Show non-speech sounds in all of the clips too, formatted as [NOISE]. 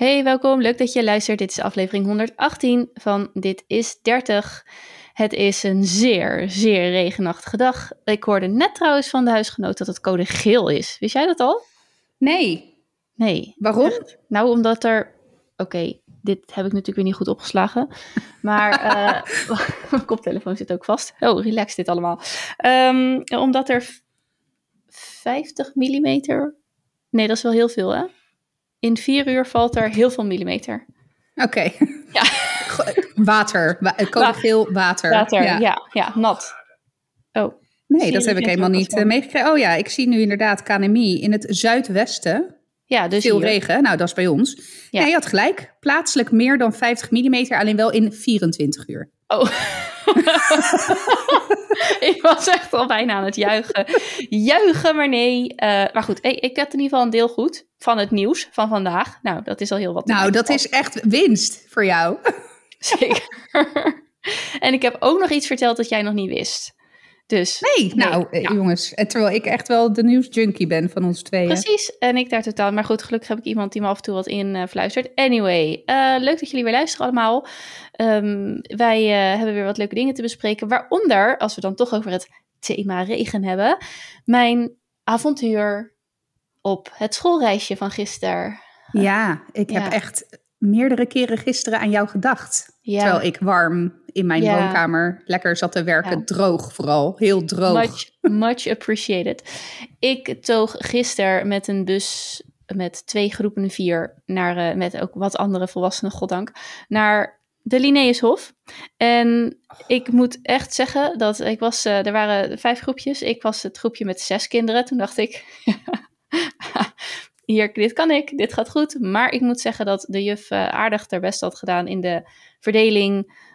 Hey, welkom. Leuk dat je luistert. Dit is aflevering 118 van Dit is 30. Het is een zeer, zeer regenachtige dag. Ik hoorde net trouwens van de huisgenoot dat het code geel is. Wist jij dat al? Nee. Nee. Waarom? Echt? [LAUGHS] Nou, omdat er... Oké, dit heb ik natuurlijk weer niet goed opgeslagen. Maar uh, [LAUGHS] mijn koptelefoon zit ook vast. Oh, relax dit allemaal. Um, omdat er 50 millimeter... Nee, dat is wel heel veel, hè? In vier uur valt er heel veel millimeter. Oké. Okay. [LAUGHS] Ja. [LAUGHS] water. Geel water. Water, ja. ja, ja, nat. Oh. Nee, dat heb ik helemaal niet uh, meegekregen. Oh ja, ik zie nu inderdaad KNMI in het zuidwesten. Ja, dus Veel hier. regen. Nou, dat is bij ons. Ja. je had gelijk. Plaatselijk meer dan 50 mm, alleen wel in 24 uur. Oh. [LAUGHS] ik was echt al bijna aan het juichen. Juichen, maar nee. Uh, maar goed, hey, ik had in ieder geval een deel goed van het nieuws van vandaag. Nou, dat is al heel wat. Nou, dat is echt winst voor jou. [LAUGHS] Zeker. en ik heb ook nog iets verteld dat jij nog niet wist. Dus, nee, nou nee, ja. jongens, terwijl ik echt wel de nieuwsjunkie ben van ons tweeën. Precies, en ik daar totaal. Maar goed, gelukkig heb ik iemand die me af en toe wat influistert. Uh, anyway, uh, leuk dat jullie weer luisteren allemaal. Um, wij uh, hebben weer wat leuke dingen te bespreken. Waaronder, als we dan toch over het thema regen hebben, mijn avontuur op het schoolreisje van gisteren. Ja, ik heb echt meerdere keren gisteren aan jou gedacht. Ja. Terwijl ik warm in mijn ja. woonkamer lekker zat te werken. Ja. Droog vooral, heel droog. Much, much appreciated. Ik toog gisteren met een bus met twee groepen vier, naar, uh, met ook wat andere volwassenen, goddank, naar de Linnaeushof. En ik moet echt zeggen dat ik was, uh, er waren vijf groepjes. Ik was het groepje met zes kinderen. Toen dacht ik, [LAUGHS] hier, dit kan ik, dit gaat goed. Maar ik moet zeggen dat de juf uh, aardig er best had gedaan in de verdeling.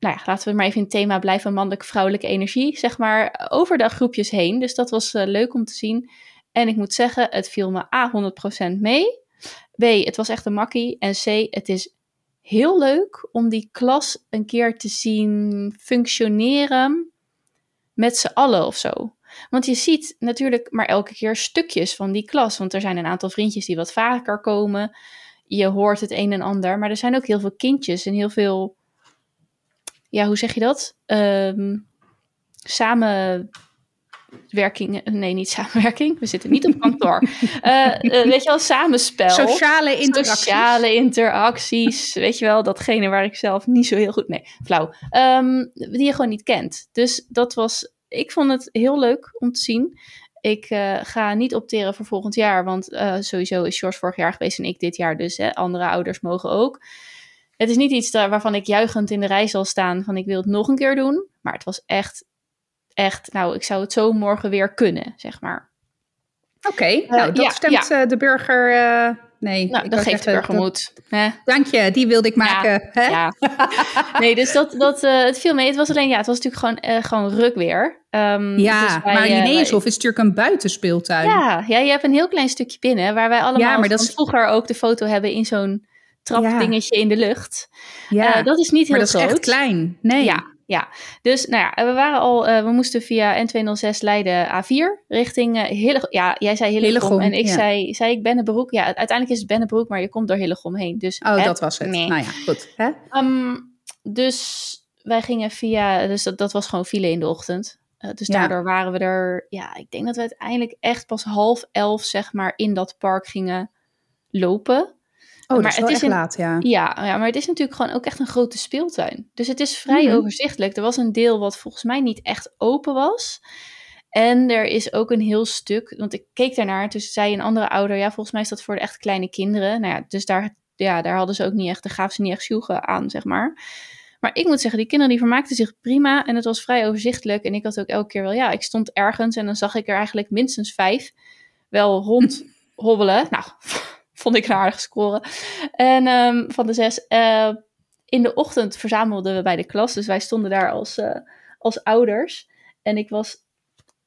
Nou ja, laten we maar even in het thema blijven, mannelijk-vrouwelijke energie, zeg maar, over de groepjes heen. Dus dat was uh, leuk om te zien. En ik moet zeggen, het viel me A, 100% mee. B, het was echt een makkie. En C, het is heel leuk om die klas een keer te zien functioneren met z'n allen of zo. Want je ziet natuurlijk maar elke keer stukjes van die klas. Want er zijn een aantal vriendjes die wat vaker komen. Je hoort het een en ander. Maar er zijn ook heel veel kindjes en heel veel. Ja, hoe zeg je dat? Um, samenwerking. Nee, niet samenwerking. We zitten niet op kantoor. uh, [LAUGHS] uh, weet je wel, samenspel. Sociale interacties. Sociale interacties. weet je wel, datgene waar ik zelf niet zo heel goed. Nee, flauw. Um, die je gewoon niet kent. Dus dat was ik vond het heel leuk om te zien. Ik uh, ga niet opteren voor volgend jaar, want sowieso is George vorig jaar geweest en ik dit jaar, dus hè, andere ouders mogen ook. Het is niet iets daar, waarvan ik juichend in de rij zal staan van ik wil het nog een keer doen, maar het was echt, echt, nou, ik zou het zo morgen weer kunnen, zeg maar. Oké, okay, uh, nou, dat ja, stemt ja. de burger Nee, nou, dat geeft de burger moed. Dank je, die wilde ik maken. Ja, hè? ja. [LAUGHS] Nee, dus dat, dat, uh, het viel mee. Het was alleen, ja, het was natuurlijk gewoon, gewoon ruk weer. Um, ja, dus wij, maar Linnaeushof is natuurlijk een buitenspeeltuin. Ja, ja, je hebt een heel klein stukje binnen, waar wij allemaal ja, maar dat is... vroeger ook de foto hebben in zo'n trapdingetje ja. in de lucht. Ja, dat is niet heel maar groot. dat is echt klein. Nee. Ja, ja, dus nou ja, we waren al, uh, we moesten via N206 Leiden A4 richting uh, Hillegom. Ja, jij zei Hillegom, Hillegom en ik ja. zei, zei ik Bennebroek. Ja, uiteindelijk is het Bennebroek, maar je komt door Hillegom heen. Dus, oh, hè? dat was het. Nee. Nou ja, goed. Hè? Um, dus wij gingen via, dus dat, dat was gewoon file in de ochtend. Uh, dus daardoor waren we er, ja, ik denk dat we uiteindelijk echt pas half elf, zeg maar, in dat park gingen lopen. Oh, maar het is een, laat, ja. ja. Ja, maar het is natuurlijk gewoon ook echt een grote speeltuin. Dus het is vrij mm-hmm. overzichtelijk. Er was een deel wat volgens mij niet echt open was. En er is ook een heel stuk, want ik keek daarnaar, dus zei een andere ouder, ja, volgens mij is dat voor de echt kleine kinderen. Nou ja, dus daar, ja, daar hadden ze ook niet echt, daar gaven ze niet echt sjoegen aan, zeg maar. Maar ik moet zeggen, die kinderen die vermaakten zich prima en het was vrij overzichtelijk. En ik had ook elke keer wel, ja, ik stond ergens en dan zag ik er eigenlijk minstens vijf wel rond [LAUGHS] hobbelen. Nou, vond ik een aardige score. En um, van de zes. Uh, in de ochtend verzamelden we bij de klas. Dus wij stonden daar als, uh, als ouders. En ik was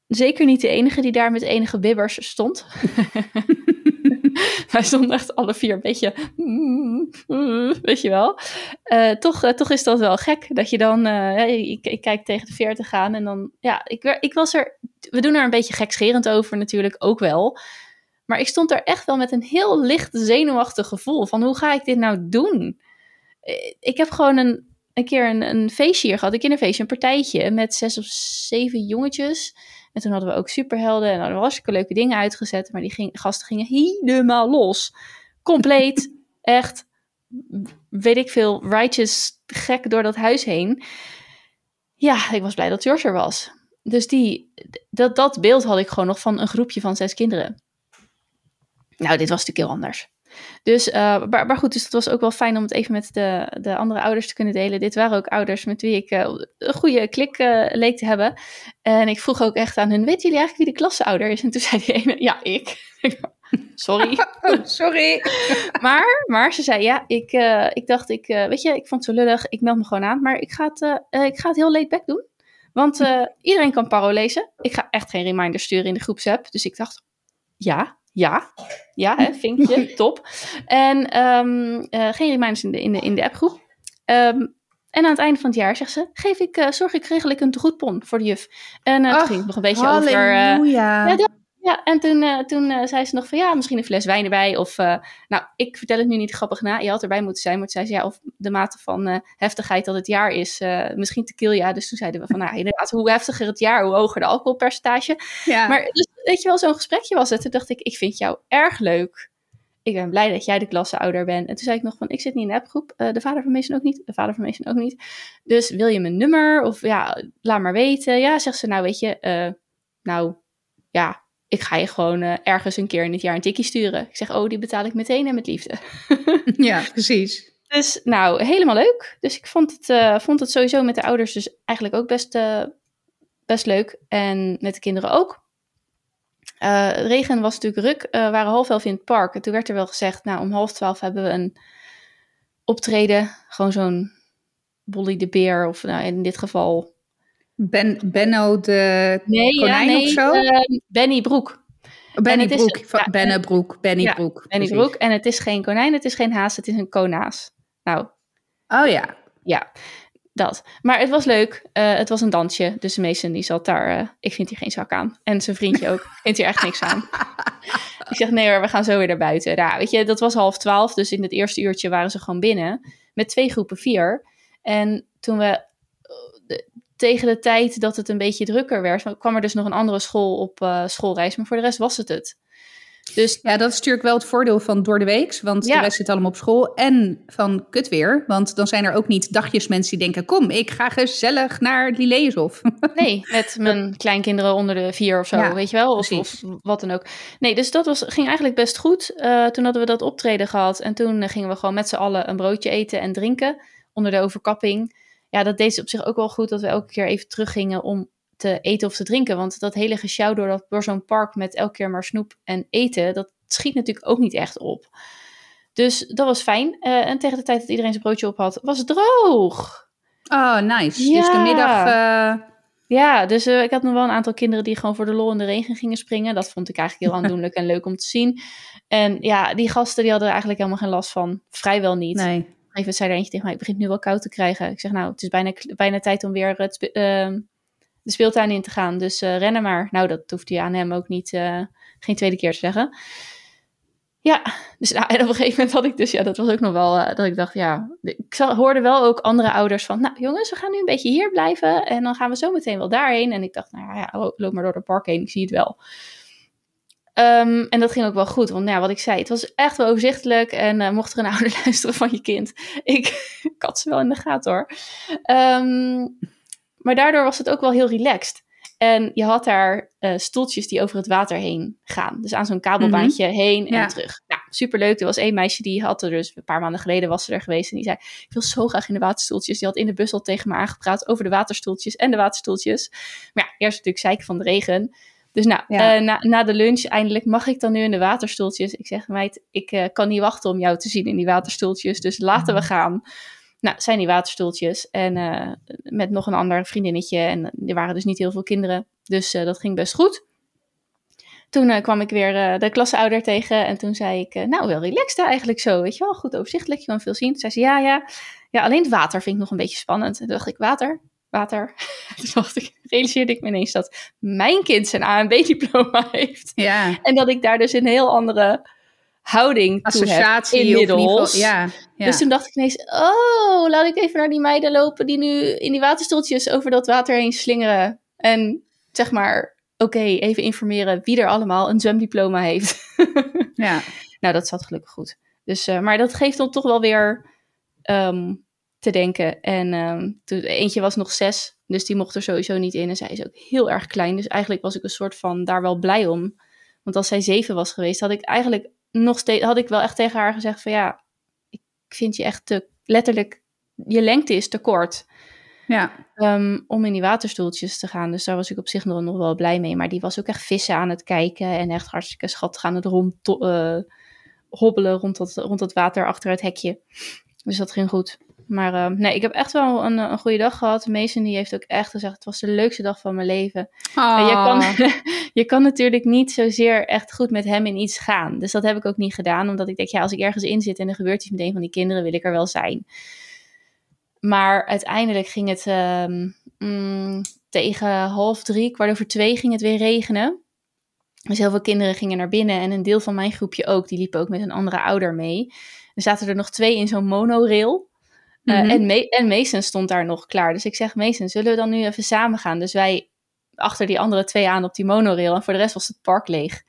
zeker niet de enige die daar met enige bibbers stond. [LAUGHS] [LAUGHS] wij stonden echt alle vier een beetje. Weet je wel. Uh, toch, toch is dat wel gek. Dat je dan. ik, ik, kijk tegen de 40 aan. En dan. Ja, ik, ik was er. We doen er een beetje gekscherend over natuurlijk ook wel. Maar ik stond er echt wel met een heel licht zenuwachtig gevoel van hoe ga ik dit nou doen? Eh, ik heb gewoon een, een keer een, een feestje hier gehad, een kinderfeestje, een partijtje met zes of zeven jongetjes. En toen hadden we ook superhelden en hadden we hartstikke leuke dingen uitgezet. Maar die gasten gingen helemaal los. Compleet, [LAUGHS] echt, weet ik veel, righteous gek door dat huis heen. Ja, ik was blij dat George er was. Dus die, dat, dat beeld had ik gewoon nog van een groepje van zes kinderen. Nou, dit was natuurlijk heel anders. Dus, uh, maar, maar, goed, dus het was ook wel fijn om het even met de, de andere ouders te kunnen delen. Dit waren ook ouders met wie ik uh, een goede klik uh, leek te hebben. En ik vroeg ook echt aan hun, weten jullie eigenlijk wie de klasseouder is? En toen zei die ene, ja, ik. [LAUGHS] sorry. [LAUGHS] Oh, sorry. maar, maar ze zei, ja, ik, ik dacht, ik, weet je, ik vond het zo lullig. Ik meld me gewoon aan, maar ik ga het, ik ga het heel laid back doen. Want iedereen kan paro lezen. Ik ga echt geen reminder sturen in de groepsapp. Dus ik dacht, ja, ja, ja, hè, [LAUGHS] vinkje, top. En um, uh, geen reminders in de, in de, in de appgroep. Um, en aan het einde van het jaar zegt ze: geef ik, uh, zorg ik regelijk een tegoedpon voor de juf. En uh, het ging nog een beetje halleluja. over. ja, ja, en toen, toen zei ze nog van ja, misschien een fles wijn erbij. Of nou, ik vertel het nu niet grappig na. Je had erbij moeten zijn. Maar toen zei ze ja, of de mate van heftigheid dat het jaar is, misschien te kill ja. Dus toen zeiden we van nou, inderdaad, hoe heftiger het jaar, hoe hoger de alcoholpercentage. Ja. Maar dus, weet je wel, zo'n gesprekje was het. Toen dacht ik, ik vind jou erg leuk. Ik ben blij dat jij de klasseouder bent. En toen zei ik nog van, ik zit niet in de appgroep. de vader van Mason ook niet. De vader van Mason ook niet. Dus wil je mijn nummer? Of ja, laat maar weten. Ja, zegt ze, nou weet je, nou ja, ik ga je gewoon uh, ergens een keer in het jaar een tikkie sturen. Ik zeg, oh, die betaal ik meteen en met liefde. [LAUGHS] ja, precies. Dus nou, helemaal leuk. Dus ik vond het, uh, vond het sowieso met de ouders dus eigenlijk ook best, uh, best leuk. En met de kinderen ook. Regen was natuurlijk ruk. We waren half elf in het park. En toen werd er wel gezegd, nou, om half twaalf hebben we een optreden. Gewoon zo'n Bolly de Beer. Of nou, in dit geval ben, Benno de nee, konijn ja, nee, of zo? Uh, Benny Broek. Benny Broek, is, ja, Benne Broek, Benny ja, Broek. Benny Broek. En het is geen konijn, het is geen haas, het is een konaas. Nou. Oh ja. Ja, dat. Maar het was leuk. Uh, het was een dansje. Dus Mason die zat daar. Uh, ik vind hier geen zak aan. En zijn vriendje ook. vindt hier echt niks aan. [LAUGHS] ik zeg nee hoor, we gaan zo weer naar buiten. Ja, weet je, dat was half twaalf. Dus in het eerste uurtje waren ze gewoon binnen. Met twee groepen vier. En toen we tegen de tijd dat het een beetje drukker werd, kwam er dus nog een andere school op uh, schoolreis. Maar voor de rest was het het. Dus, ja, dat is natuurlijk wel het voordeel van door de weeks. Want de rest zit allemaal op school. En van kutweer. Want dan zijn er ook niet dagjes mensen die denken... kom, ik ga gezellig naar Lileeshof. [LAUGHS] Nee, met mijn kleinkinderen onder de vier of zo, weet je wel? Of, of, wat dan ook. Nee, dus dat was, ging eigenlijk best goed. Uh, toen hadden we dat optreden gehad. En toen uh, gingen we gewoon met z'n allen een broodje eten en drinken. Onder de overkapping ja, dat deed op zich ook wel goed dat we elke keer even teruggingen om te eten of te drinken. Want dat hele gesjouw door, dat, door zo'n park met elke keer maar snoep en eten, dat schiet natuurlijk ook niet echt op. Dus dat was fijn. Uh, en tegen de tijd dat iedereen zijn broodje op had, was het droog. Oh, nice. Ja. Dus de middag... Uh... Ja, dus uh, ik had nog wel een aantal kinderen die gewoon voor de lol in de regen gingen springen. Dat vond ik eigenlijk heel [LAUGHS] aandoenlijk en leuk om te zien. En ja, die gasten die hadden er eigenlijk helemaal geen last van. Vrijwel niet. Nee even zei er eentje tegen mij, ik begin nu wel koud te krijgen. Ik zeg, nou, het is bijna, bijna tijd om weer het, uh, de speeltuin in te gaan. Dus uh, rennen maar. Nou, dat hoeft hij aan hem ook niet, uh, geen tweede keer te zeggen. Ja, dus nou, en op een gegeven moment had ik dus, ja, dat was ook nog wel, uh, dat ik dacht, ja, ik hoorde wel ook andere ouders van, nou jongens, we gaan nu een beetje hier blijven en dan gaan we zo meteen wel daarheen. En ik dacht, nou ja, loop maar door het park heen, ik zie het wel. Um, en dat ging ook wel goed, want nou wat ik zei, het was echt wel overzichtelijk. En mocht er een [LAUGHS] ouder luisteren van je kind, ik, [LAUGHS] ik had ze wel in de gaten hoor. Um, maar daardoor was het ook wel heel relaxed. En je had daar uh, stoeltjes die over het water heen gaan. Dus aan zo'n kabelbaantje mm -hmm. heen en ja. terug. Nou, superleuk. Er was één meisje die had er dus een paar maanden geleden was ze er geweest. En die zei, ik wil zo graag in de waterstoeltjes. Die had in de bus al tegen me aangepraat over de waterstoeltjes en de waterstoeltjes. Maar ja, eerst natuurlijk zeiken van de regen. Dus nou, ja. uh, na, na, de lunch eindelijk mag ik dan nu in de waterstoeltjes. Ik zeg, meid, ik uh, kan niet wachten om jou te zien in die waterstoeltjes. Dus laten we mm. gaan. Nou, zijn die waterstoeltjes. En uh, met nog een ander vriendinnetje. En er waren dus niet heel veel kinderen. Dus dat ging best goed. Toen kwam ik weer de klasseouder tegen. En toen zei ik, nou, wel relaxed eigenlijk zo. Weet je wel, goed overzichtelijk. Je kan veel zien. Toen zei ze, ja, ja. Ja, alleen het water vind ik nog een beetje spannend. En toen dacht ik, water? water. [LAUGHS] Toen dacht ik, realiseerde ik me ineens dat mijn kind zijn AMB-diploma [LAUGHS] heeft. Ja. En dat ik daar dus een heel andere houding Associatie toe heb inmiddels. Ja, ja. Dus toen dacht ik ineens, oh, laat ik even naar die meiden lopen die nu in die waterstoeltjes over dat water heen slingeren. En zeg maar, oké, even informeren wie er allemaal een zwemdiploma heeft. [LAUGHS] ja. Nou, dat zat gelukkig goed. Dus, uh, maar dat geeft dan toch wel weer um, te denken. En um, toen, eentje was nog zes, dus die mocht er sowieso niet in. En zij is ook heel erg klein. Dus eigenlijk was ik een soort van daar wel blij om. Want als zij zeven was geweest, had ik eigenlijk nog steeds, had ik wel echt tegen haar gezegd van ja, ik vind je echt te, letterlijk, je lengte is te kort. Ja. Um, om in die waterstoeltjes te gaan. Dus daar was ik op zich nog, nog wel blij mee. Maar die was ook echt vissen aan het kijken. En echt hartstikke schattig aan het rond, uh, hobbelen rond dat, rond dat water achter het hekje. Dus dat ging goed. Maar uh, nee, ik heb echt wel een, een goede dag gehad. Mason die heeft ook echt gezegd, het was de leukste dag van mijn leven. Oh. Je, kan, [LAUGHS] je kan natuurlijk niet zozeer echt goed met hem in iets gaan. Dus dat heb ik ook niet gedaan. Omdat ik denk, ja, als ik ergens in zit en er gebeurt iets met een van die kinderen, wil ik er wel zijn. Maar uiteindelijk ging het uh, mm, tegen half drie, kwart over twee, ging het weer regenen. Dus heel veel kinderen gingen naar binnen en een deel van mijn groepje ook. Die liepen ook met een andere ouder mee. Er zaten er nog twee in zo'n monorail. Uh, mm-hmm. en, Me en Mason stond daar nog klaar. Dus ik zeg, Mason, zullen we dan nu even samen gaan? Dus wij achter die andere twee aan op die monorail. En voor de rest was het park leeg.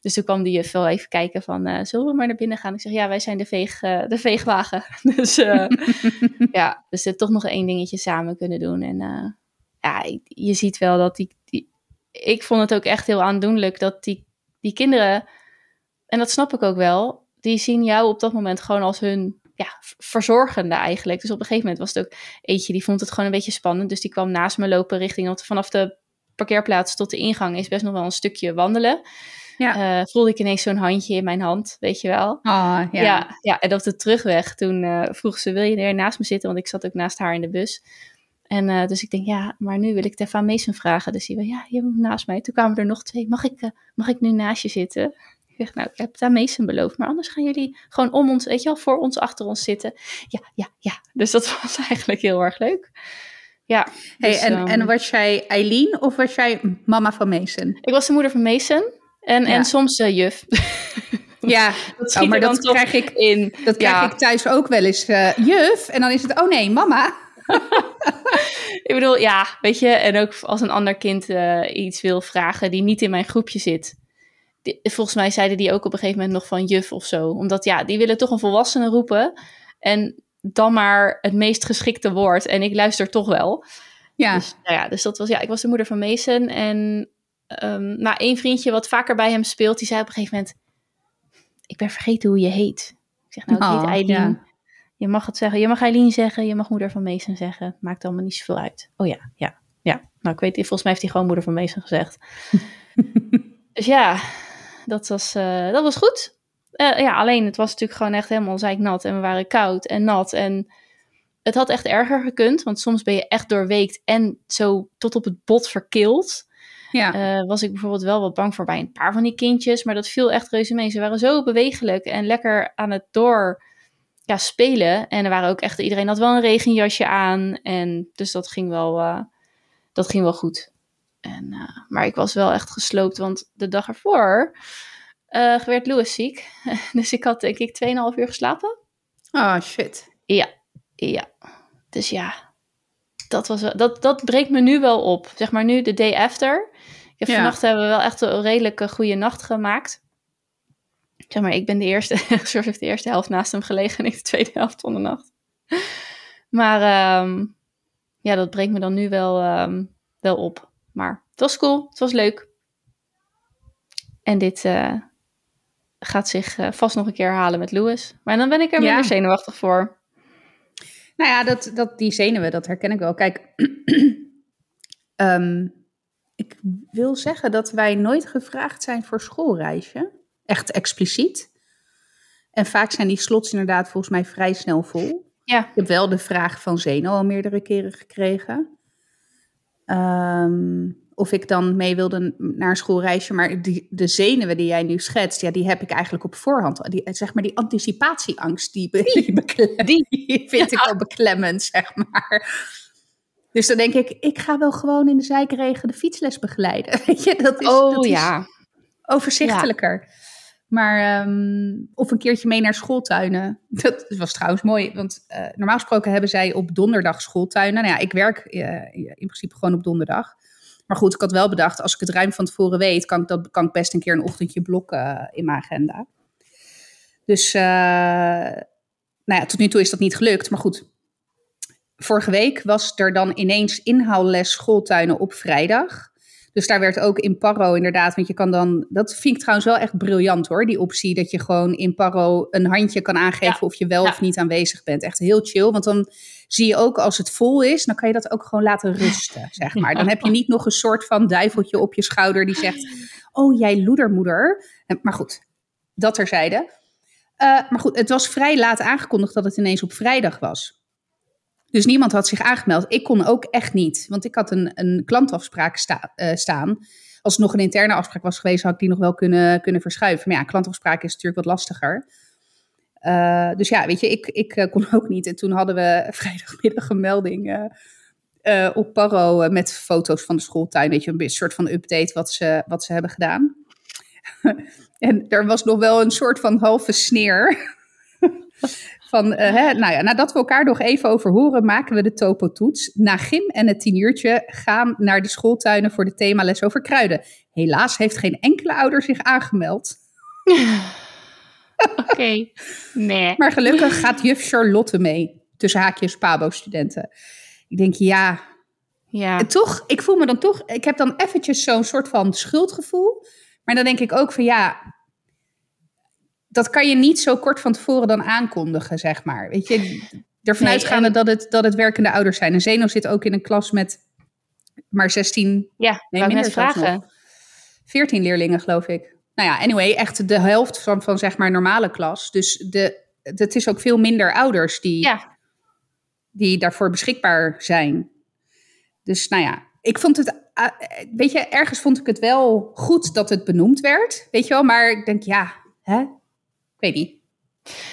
Dus toen kwam die juf wel even kijken van, uh, zullen we maar naar binnen gaan? Ik zeg, ja, wij zijn de, veeg, uh, de veegwagen. [LAUGHS] dus [LAUGHS] ja, dus er toch nog één dingetje samen kunnen doen. En ja, je ziet wel dat die, die, Ik vond het ook echt heel aandoenlijk dat die, die kinderen... En dat snap ik ook wel. Die zien jou op dat moment gewoon als hun ja, verzorgende eigenlijk. Dus op een gegeven moment was het ook eentje die vond het gewoon een beetje spannend. Dus die kwam naast me lopen richting... Want vanaf de parkeerplaats tot de ingang is best nog wel een stukje wandelen. Ja. Uh, voelde ik ineens zo'n handje in mijn hand, weet je wel. Oh, ja. ja. Ja, en op de terugweg, toen uh, vroeg ze, wil je er naast me zitten? Want ik zat ook naast haar in de bus. En uh, dus ik denk, ja, maar nu wil ik aan Mason vragen. Dus die zei, ja, je moet naast mij. Toen kwamen er nog twee. Mag ik, mag ik nu naast je zitten? Ik zeg, nou, ik heb aan Mason beloofd. Maar anders gaan jullie gewoon om ons, weet je wel, voor ons, achter ons zitten. Ja, ja, ja. Dus dat [LAUGHS] was eigenlijk heel erg leuk. Ja. Hey, dus, en, um, en was jij Eileen of was jij mama van Mason? Ik was de moeder van Mason. En, ja. en soms uh, juf. [LAUGHS] Ja, dat oh, maar dat krijg ik in. Dat krijg ja. ik thuis ook wel eens. Uh, juf, en dan is het, oh nee, mama. [LAUGHS] ik bedoel, ja, weet je, en ook als een ander kind uh, iets wil vragen die niet in mijn groepje zit. Die, volgens mij zeiden die ook op een gegeven moment nog van juf of zo. Omdat ja, die willen toch een volwassene roepen. En dan maar het meest geschikte woord. En ik luister toch wel. Ja. Dus, nou ja, dus dat was, ja, ik was de moeder van Mason. En um, nou, één vriendje wat vaker bij hem speelt, die zei op een gegeven moment: Ik ben vergeten hoe je heet. Ik zeg, nou, ik Oh, heet Eileen. ja. Je mag het zeggen. Je mag Eileen zeggen. Je mag moeder van Mason zeggen. Maakt allemaal niet zoveel uit. Oh ja, ja, ja. Nou, ik weet, volgens mij heeft hij gewoon moeder van Mason gezegd. [LAUGHS] dus ja, dat was, uh, dat was goed. Uh, ja, alleen het was natuurlijk gewoon echt helemaal zeiknat. En we waren koud en nat. En het had echt erger gekund. Want soms ben je echt doorweekt en zo tot op het bot verkild. Ja. Uh, was ik bijvoorbeeld wel wat bang voor bij een paar van die kindjes. Maar dat viel echt reuze mee. Ze waren zo bewegelijk en lekker aan het door ja, spelen. En er waren ook echt, iedereen had wel een regenjasje aan. En dus dat ging wel, uh, dat ging wel goed. En, uh, maar ik was wel echt gesloopt, want de dag ervoor uh, werd Louis ziek. [LAUGHS] dus ik had denk ik 2,5 uur geslapen. Oh, shit. Ja, ja. Dus ja, dat, was wel, dat, dat breekt me nu wel op. Zeg maar nu, de day after. Ik heb Ja. vannacht hebben we wel echt een redelijke goede nacht gemaakt. Zeg maar, ik ben de eerste, [LAUGHS] George heeft de eerste helft naast hem gelegen en ik de tweede helft van de nacht. Maar ehm, ja, dat brengt me dan nu wel, ehm, wel op. Maar het was cool, het was leuk. En dit eh, gaat zich eh, vast nog een keer herhalen met Louis. Maar dan ben ik er Ja. minder zenuwachtig voor. Nou ja, dat, dat, die zenuwen, dat herken ik wel. Kijk, [CLEARS THROAT] ehm, ik wil zeggen dat wij nooit gevraagd zijn voor schoolreisje. Echt expliciet. En vaak zijn die slots inderdaad volgens mij vrij snel vol. Ja, Ik heb wel de vraag van Zeno al meerdere keren gekregen. Ehm, of ik dan mee wilde naar een schoolreisje. Maar die, de zenuwen die jij nu schetst, ja, die heb ik eigenlijk op voorhand. Die, zeg maar die anticipatieangst, die, [LAUGHS] die, die vind ik wel beklemmend, zeg maar. Dus dan denk ik, ik ga wel gewoon in de zijkregen de fietsles begeleiden. [LAUGHS] Weet je, dat is, oh dat is ja. overzichtelijker. Maar, ehm, of een keertje mee naar schooltuinen. [LAUGHS] Dat was trouwens mooi, want uh, normaal gesproken hebben zij op donderdag schooltuinen. Nou ja, ik werk uh, in principe gewoon op donderdag. Maar goed, ik had wel bedacht, als ik het ruim van tevoren weet, kan ik, dat, kan ik best een keer een ochtendje blokken uh, in mijn agenda. Dus, nou ja, tot nu toe is dat niet gelukt. Maar goed, vorige week was er dan ineens inhaalles schooltuinen op vrijdag. Dus daar werd ook in Paro inderdaad, want je kan dan, dat vind ik trouwens wel echt briljant hoor, die optie dat je gewoon in Paro een handje kan aangeven ja. of je wel ja. of niet aanwezig bent. Echt heel chill, want dan zie je ook als het vol is, dan kan je dat ook gewoon laten rusten, [LAUGHS] zeg maar. Dan heb je niet nog een soort van duiveltje op je schouder die zegt, oh jij loedermoeder. Maar goed, dat terzijde. Uh, maar goed, het was vrij laat aangekondigd dat het ineens op vrijdag was. Dus niemand had zich aangemeld. Ik kon ook echt niet, want ik had een, een klantafspraak uh, staan. Als het nog een interne afspraak was geweest, had ik die nog wel kunnen, kunnen verschuiven. Maar ja, klantafspraak is natuurlijk wat lastiger. Uh, dus ja, weet je, ik, ik uh, kon [LAUGHS] ook niet. En toen hadden we [LAUGHS] vrijdagmiddag een melding op Paro met foto's van de schooltuin. Een soort van update wat ze, wat ze hebben gedaan. [LAUGHS] en er was nog wel een soort van halve sneer. Van, uh, hè, nou ja, nadat we elkaar nog even over horen, maken we de topo-toets. Na gym en het tienuurtje gaan naar de schooltuinen voor de themales over kruiden. Helaas heeft geen enkele ouder zich aangemeld. [LAUGHS] Oké, okay. nee. Maar gelukkig gaat juf Charlotte mee, tussen haakjes Pabo-studenten. Ik denk, ja... Ja. En toch, ik voel me dan toch... Ik heb dan eventjes zo'n soort van schuldgevoel. Maar dan denk ik ook van, ja dat kan je niet zo kort van tevoren dan aankondigen, zeg maar. Weet je, ervan nee, uitgaande en... dat, het, dat het werkende ouders zijn. En Zeno zit ook in een klas met maar 16, ja, nee, minder vragen. 14 leerlingen, geloof ik. Nou ja, anyway, echt de helft van, van zeg maar normale klas. Dus de, het is ook veel minder ouders die, ja. die daarvoor beschikbaar zijn. Dus nou ja, ik vond het, weet je, ergens vond ik het wel goed dat het benoemd werd, weet je wel. Maar ik denk, ja, hè, weet niet.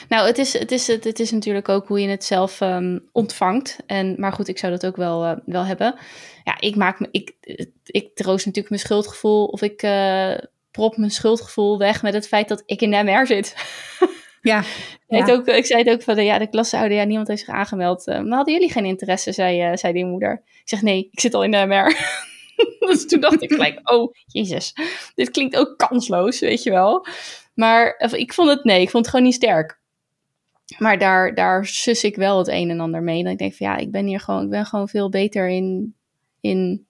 Nou, het is, het, is, het, is natuurlijk ook hoe je het zelf um, ontvangt. En, maar goed, ik zou dat ook wel, uh, wel hebben. Ja, ik maak me, ik, ik troost natuurlijk mijn schuldgevoel. Of ik uh, prop mijn schuldgevoel weg met het feit dat ik in de MR zit. Ja. [LAUGHS] ja. Ook, ik zei het ook van de, ja, de klasseouder, ja, niemand heeft zich aangemeld. Uh, maar hadden jullie geen interesse, zei, zei die moeder. Ik zeg nee, ik zit al in de MR. [LAUGHS] dus toen dacht ik gelijk, oh, jezus, dit klinkt ook kansloos, weet je wel. Maar ik vond het, nee, ik vond het gewoon niet sterk. Maar daar, daar sus ik wel het een en ander mee. Dan ik denk van ja, ik ben hier gewoon, ik ben gewoon veel beter in, in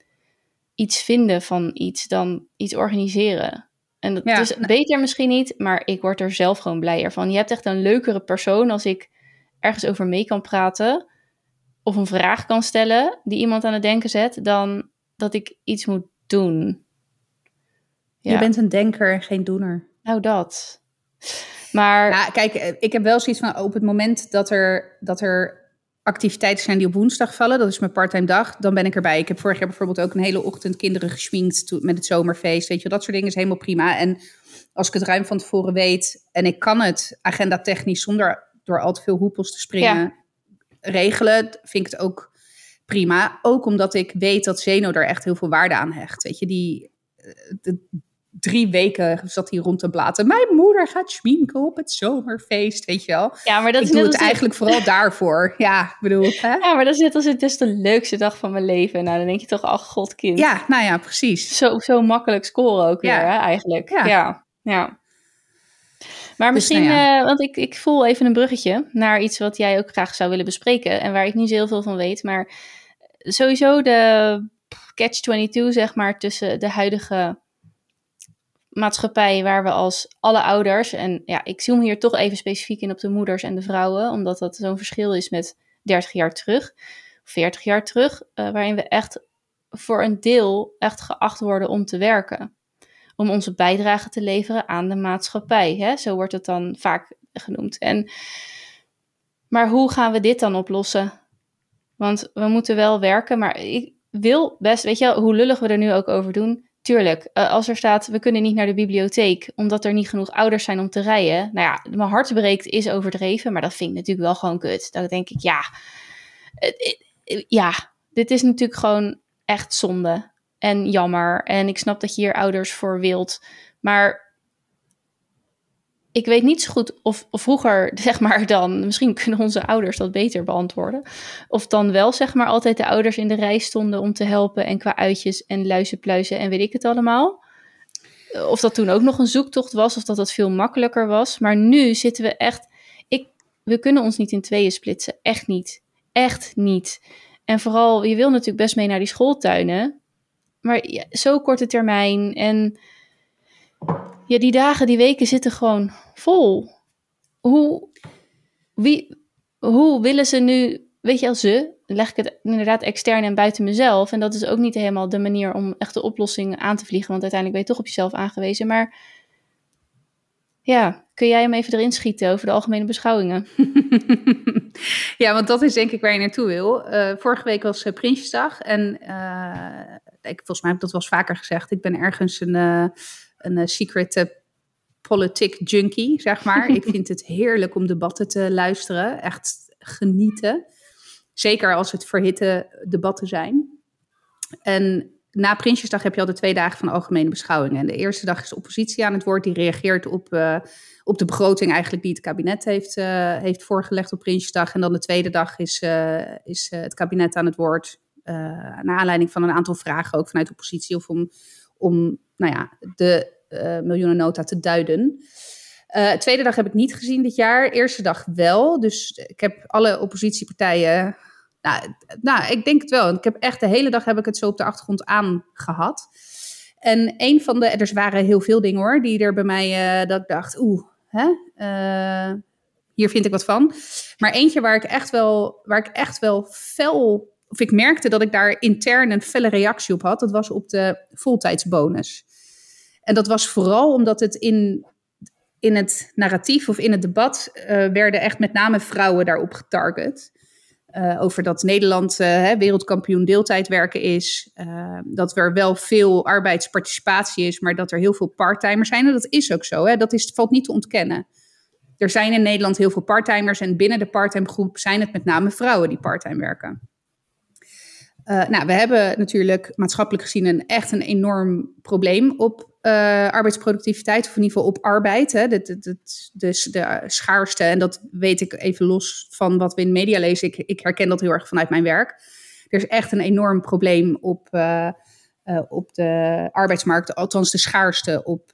iets vinden van iets dan iets organiseren. En dat ja, is beter misschien niet, maar ik word er zelf gewoon blijer van. Je hebt echt een leukere persoon als ik ergens over mee kan praten of een vraag kan stellen die iemand aan het denken zet, dan dat ik iets moet doen. Ja. Je bent een denker en geen doener. Nou, dat. Maar. Ja, kijk, eh, ik heb wel zoiets van op het moment dat er, dat er activiteiten zijn die op woensdag vallen, dat is mijn parttime dag, dan ben ik erbij. Ik heb vorig jaar bijvoorbeeld ook een hele ochtend kinderen geschminkt met het zomerfeest. Weet je, dat soort dingen is helemaal prima. En als ik het ruim van tevoren weet en ik kan het agenda technisch zonder door al te veel hoepels te springen ja. regelen, vind ik het ook prima. Ook omdat ik weet dat Zeno daar echt heel veel waarde aan hecht. Weet je, die, eh, de, drie weken zat hij rond te blaten. Mijn moeder gaat schminken op het zomerfeest, weet je wel. Ja, maar dat ik is doe het eigenlijk vooral [LAUGHS] daarvoor. Ja, bedoel. Hè? Ja, maar dat is net als het is de leukste dag van mijn leven. Nou, dan denk je toch, ach god kind. Ja, nou ja, precies. Zo, zo makkelijk scoren ook ja. weer, hè, eigenlijk. Ja. ja, ja. Maar misschien, dus, nou ja. uh, want ik, ik voel even een bruggetje naar iets wat jij ook graag zou willen bespreken. En waar ik niet zo heel veel van weet. Maar sowieso de catch-22, zeg maar, tussen de huidige maatschappij waar we als alle ouders, en ja, ik zoom hier toch even specifiek in op de moeders en de vrouwen, omdat dat zo'n verschil is met 30 jaar terug, 40 jaar terug, uh, waarin we echt voor een deel echt geacht worden om te werken. Om onze bijdrage te leveren aan de maatschappij. Hè? Zo wordt het dan vaak genoemd. En, maar hoe gaan we dit dan oplossen? Want we moeten wel werken, maar ik wil best, weet je, hoe lullig we er nu ook over doen, Tuurlijk, uh, als er staat, we kunnen niet naar de bibliotheek omdat er niet genoeg ouders zijn om te rijden. Nou ja, mijn hart breekt is overdreven, maar dat vind ik natuurlijk wel gewoon kut. Dan denk ik, ja, uh, ja, dit is natuurlijk gewoon echt zonde en jammer. En ik snap dat je hier ouders voor wilt. Maar ik weet niet zo goed of, vroeger, [LAUGHS] zeg maar dan, misschien kunnen onze ouders dat beter beantwoorden. Of dan wel, zeg maar, altijd de ouders in de rij stonden om te helpen en qua uitjes en luizenpluizen en weet ik het allemaal. Of dat toen ook nog een zoektocht was, of dat dat veel makkelijker was. Maar nu zitten we echt, ik, we kunnen ons niet in tweeën splitsen. Echt niet. Echt niet. En vooral, je wil natuurlijk best mee naar die schooltuinen. Maar zo korte termijn en ja, die dagen, die weken zitten gewoon vol. Hoe, wie, hoe willen ze nu, weet je, als ze, leg ik het inderdaad extern en buiten mezelf. En dat is ook niet helemaal de manier om echt de oplossing aan te vliegen, want uiteindelijk ben je toch op jezelf aangewezen. Maar ja, kun jij hem even erin schieten over de algemene beschouwingen? [LAUGHS] ja, want dat is denk ik waar je naartoe wil. Uh, vorige week was uh, Prinsjesdag en uh, ik, volgens mij heb ik dat wel eens vaker gezegd. Ik ben ergens een een uh, secret uh, politiek junkie, zeg maar. [LAUGHS] ik vind het heerlijk om debatten te luisteren. Echt genieten. Zeker als het verhitte debatten zijn. En na Prinsjesdag heb je al de twee dagen van algemene beschouwingen. En de eerste dag is de oppositie aan het woord. Die reageert op, uh, op de begroting eigenlijk die het kabinet heeft, uh, heeft voorgelegd op Prinsjesdag. En dan de tweede dag is, uh, is het kabinet aan het woord. naar aanleiding van een aantal vragen ook vanuit de oppositie. Of om, om nou ja, de uh, miljoenennota te duiden. Uh, tweede dag heb ik niet gezien dit jaar. Eerste dag wel. Dus ik heb alle oppositiepartijen. Nou, nou, ik denk het wel. Ik heb echt de hele dag heb ik het zo op de achtergrond aangehad. En een van de. Er waren heel veel dingen hoor. Die er bij mij. Uh, dat ik dacht, oeh, hè? hier vind ik wat van. Maar eentje waar ik echt wel. Waar ik echt wel fel. Of ik merkte dat ik daar intern een felle reactie op had. Dat was op de voltijdsbonus. En dat was vooral omdat het in, in het narratief of in het debat uh, werden echt met name vrouwen daarop getarget. Uh, over dat Nederland uh, wereldkampioen deeltijdwerken is. dat er wel veel arbeidsparticipatie is, maar dat er heel veel parttimers zijn. En dat is ook zo. Hè? Dat is, valt niet te ontkennen. Er zijn in Nederland heel veel parttimers. En binnen de parttime groep zijn het met name vrouwen die parttime werken. Nou, we hebben natuurlijk maatschappelijk gezien een echt een enorm probleem op uh, arbeidsproductiviteit, of in ieder geval op arbeid. Hè. De, de, de, de, de schaarste, en dat weet ik even los van wat we in media lezen. Ik, ik herken dat heel erg vanuit mijn werk. Er is echt een enorm probleem op, uh, uh, op de arbeidsmarkt, althans de schaarste op,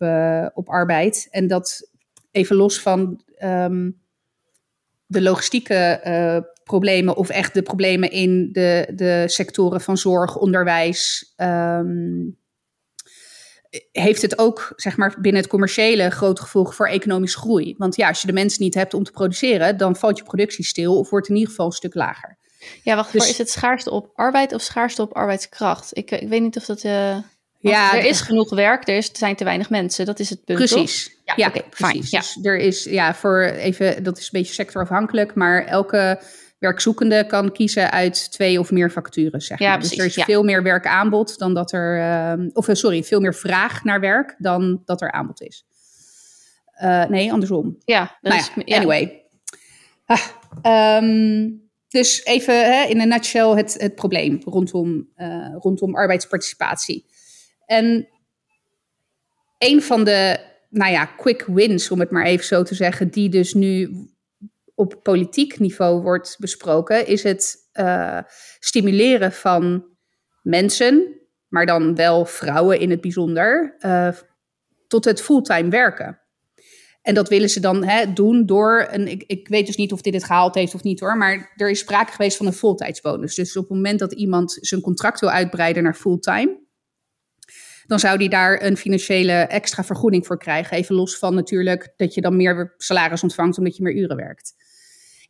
op arbeid. En dat even los van um, de logistieke problemen of echt de problemen in de, de sectoren van zorg, onderwijs. Um, heeft het ook, zeg maar, binnen het commerciële grote gevolgen voor economische groei. Want ja, als je de mensen niet hebt om te produceren, dan valt je productie stil of wordt in ieder geval een stuk lager. Ja, wacht, dus, is het schaarste op arbeid of schaarste op arbeidskracht? Ik, ik weet niet of dat. Uh, ja, er is genoeg werk, er, is, er zijn te weinig mensen. Dat is het punt. Precies. Ja, ja oké, fijn. Ja. Dus er is, ja, voor even, dat is een beetje sectorafhankelijk, maar elke werkzoekende kan kiezen uit twee of meer vacatures. Zeg maar. ja, precies, dus er is veel meer werkaanbod dan dat er, uh, of eh, sorry, veel meer vraag naar werk dan dat er aanbod is. Uh, nee, andersom. Ja, nou ja, is, anyway. Ah, um, dus even hè, in een nutshell het, het probleem rondom, uh, rondom arbeidsparticipatie. En een van de, nou ja, quick wins, om het maar even zo te zeggen, die dus nu op politiek niveau wordt besproken, is het uh, stimuleren van mensen, maar dan wel vrouwen in het bijzonder, uh, tot het fulltime werken. En dat willen ze dan hè, doen door een. Ik, ik weet dus niet of dit het gehaald heeft of niet hoor. Maar er is sprake geweest van een voltijdsbonus. Dus op het moment dat iemand zijn contract wil uitbreiden naar fulltime. Dan zou die daar een financiële extra vergoeding voor krijgen. Even los van natuurlijk dat je dan meer salaris ontvangt omdat je meer uren werkt.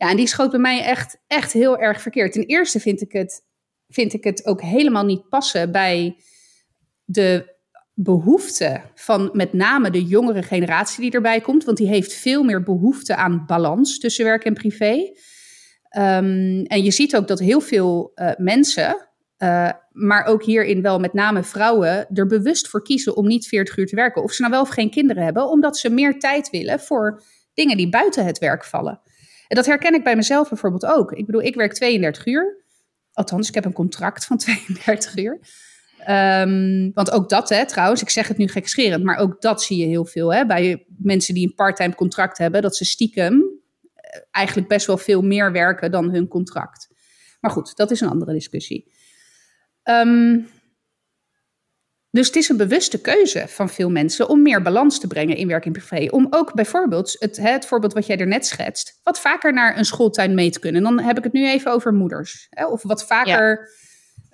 Ja, en die schoot bij mij echt, echt heel erg verkeerd. Ten eerste vind ik het, vind ik het ook helemaal niet passen bij de behoefte van met name de jongere generatie die erbij komt. Want die heeft veel meer behoefte aan balans tussen werk en privé. Um, en je ziet ook dat heel veel uh, mensen, uh, maar ook hierin wel met name vrouwen, er bewust voor kiezen om niet 40 uur te werken. Of ze nou wel of geen kinderen hebben, omdat ze meer tijd willen voor dingen die buiten het werk vallen. En dat herken ik bij mezelf bijvoorbeeld ook. Ik bedoel, ik werk 32 uur. Althans, ik heb een contract van [LAUGHS] 32 uur. Um, want ook dat, hè, trouwens, ik zeg het nu gekscherend, maar ook dat zie je heel veel hè, bij mensen die een parttime contract hebben, dat ze stiekem eh, eigenlijk best wel veel meer werken dan hun contract. Maar goed, dat is een andere discussie. Um, dus het is een bewuste keuze van veel mensen om meer balans te brengen in werk en privé. Om ook bijvoorbeeld, het, het voorbeeld wat jij er net schetst, wat vaker naar een schooltuin mee te kunnen. Dan heb ik het nu even over moeders. Hè, of wat vaker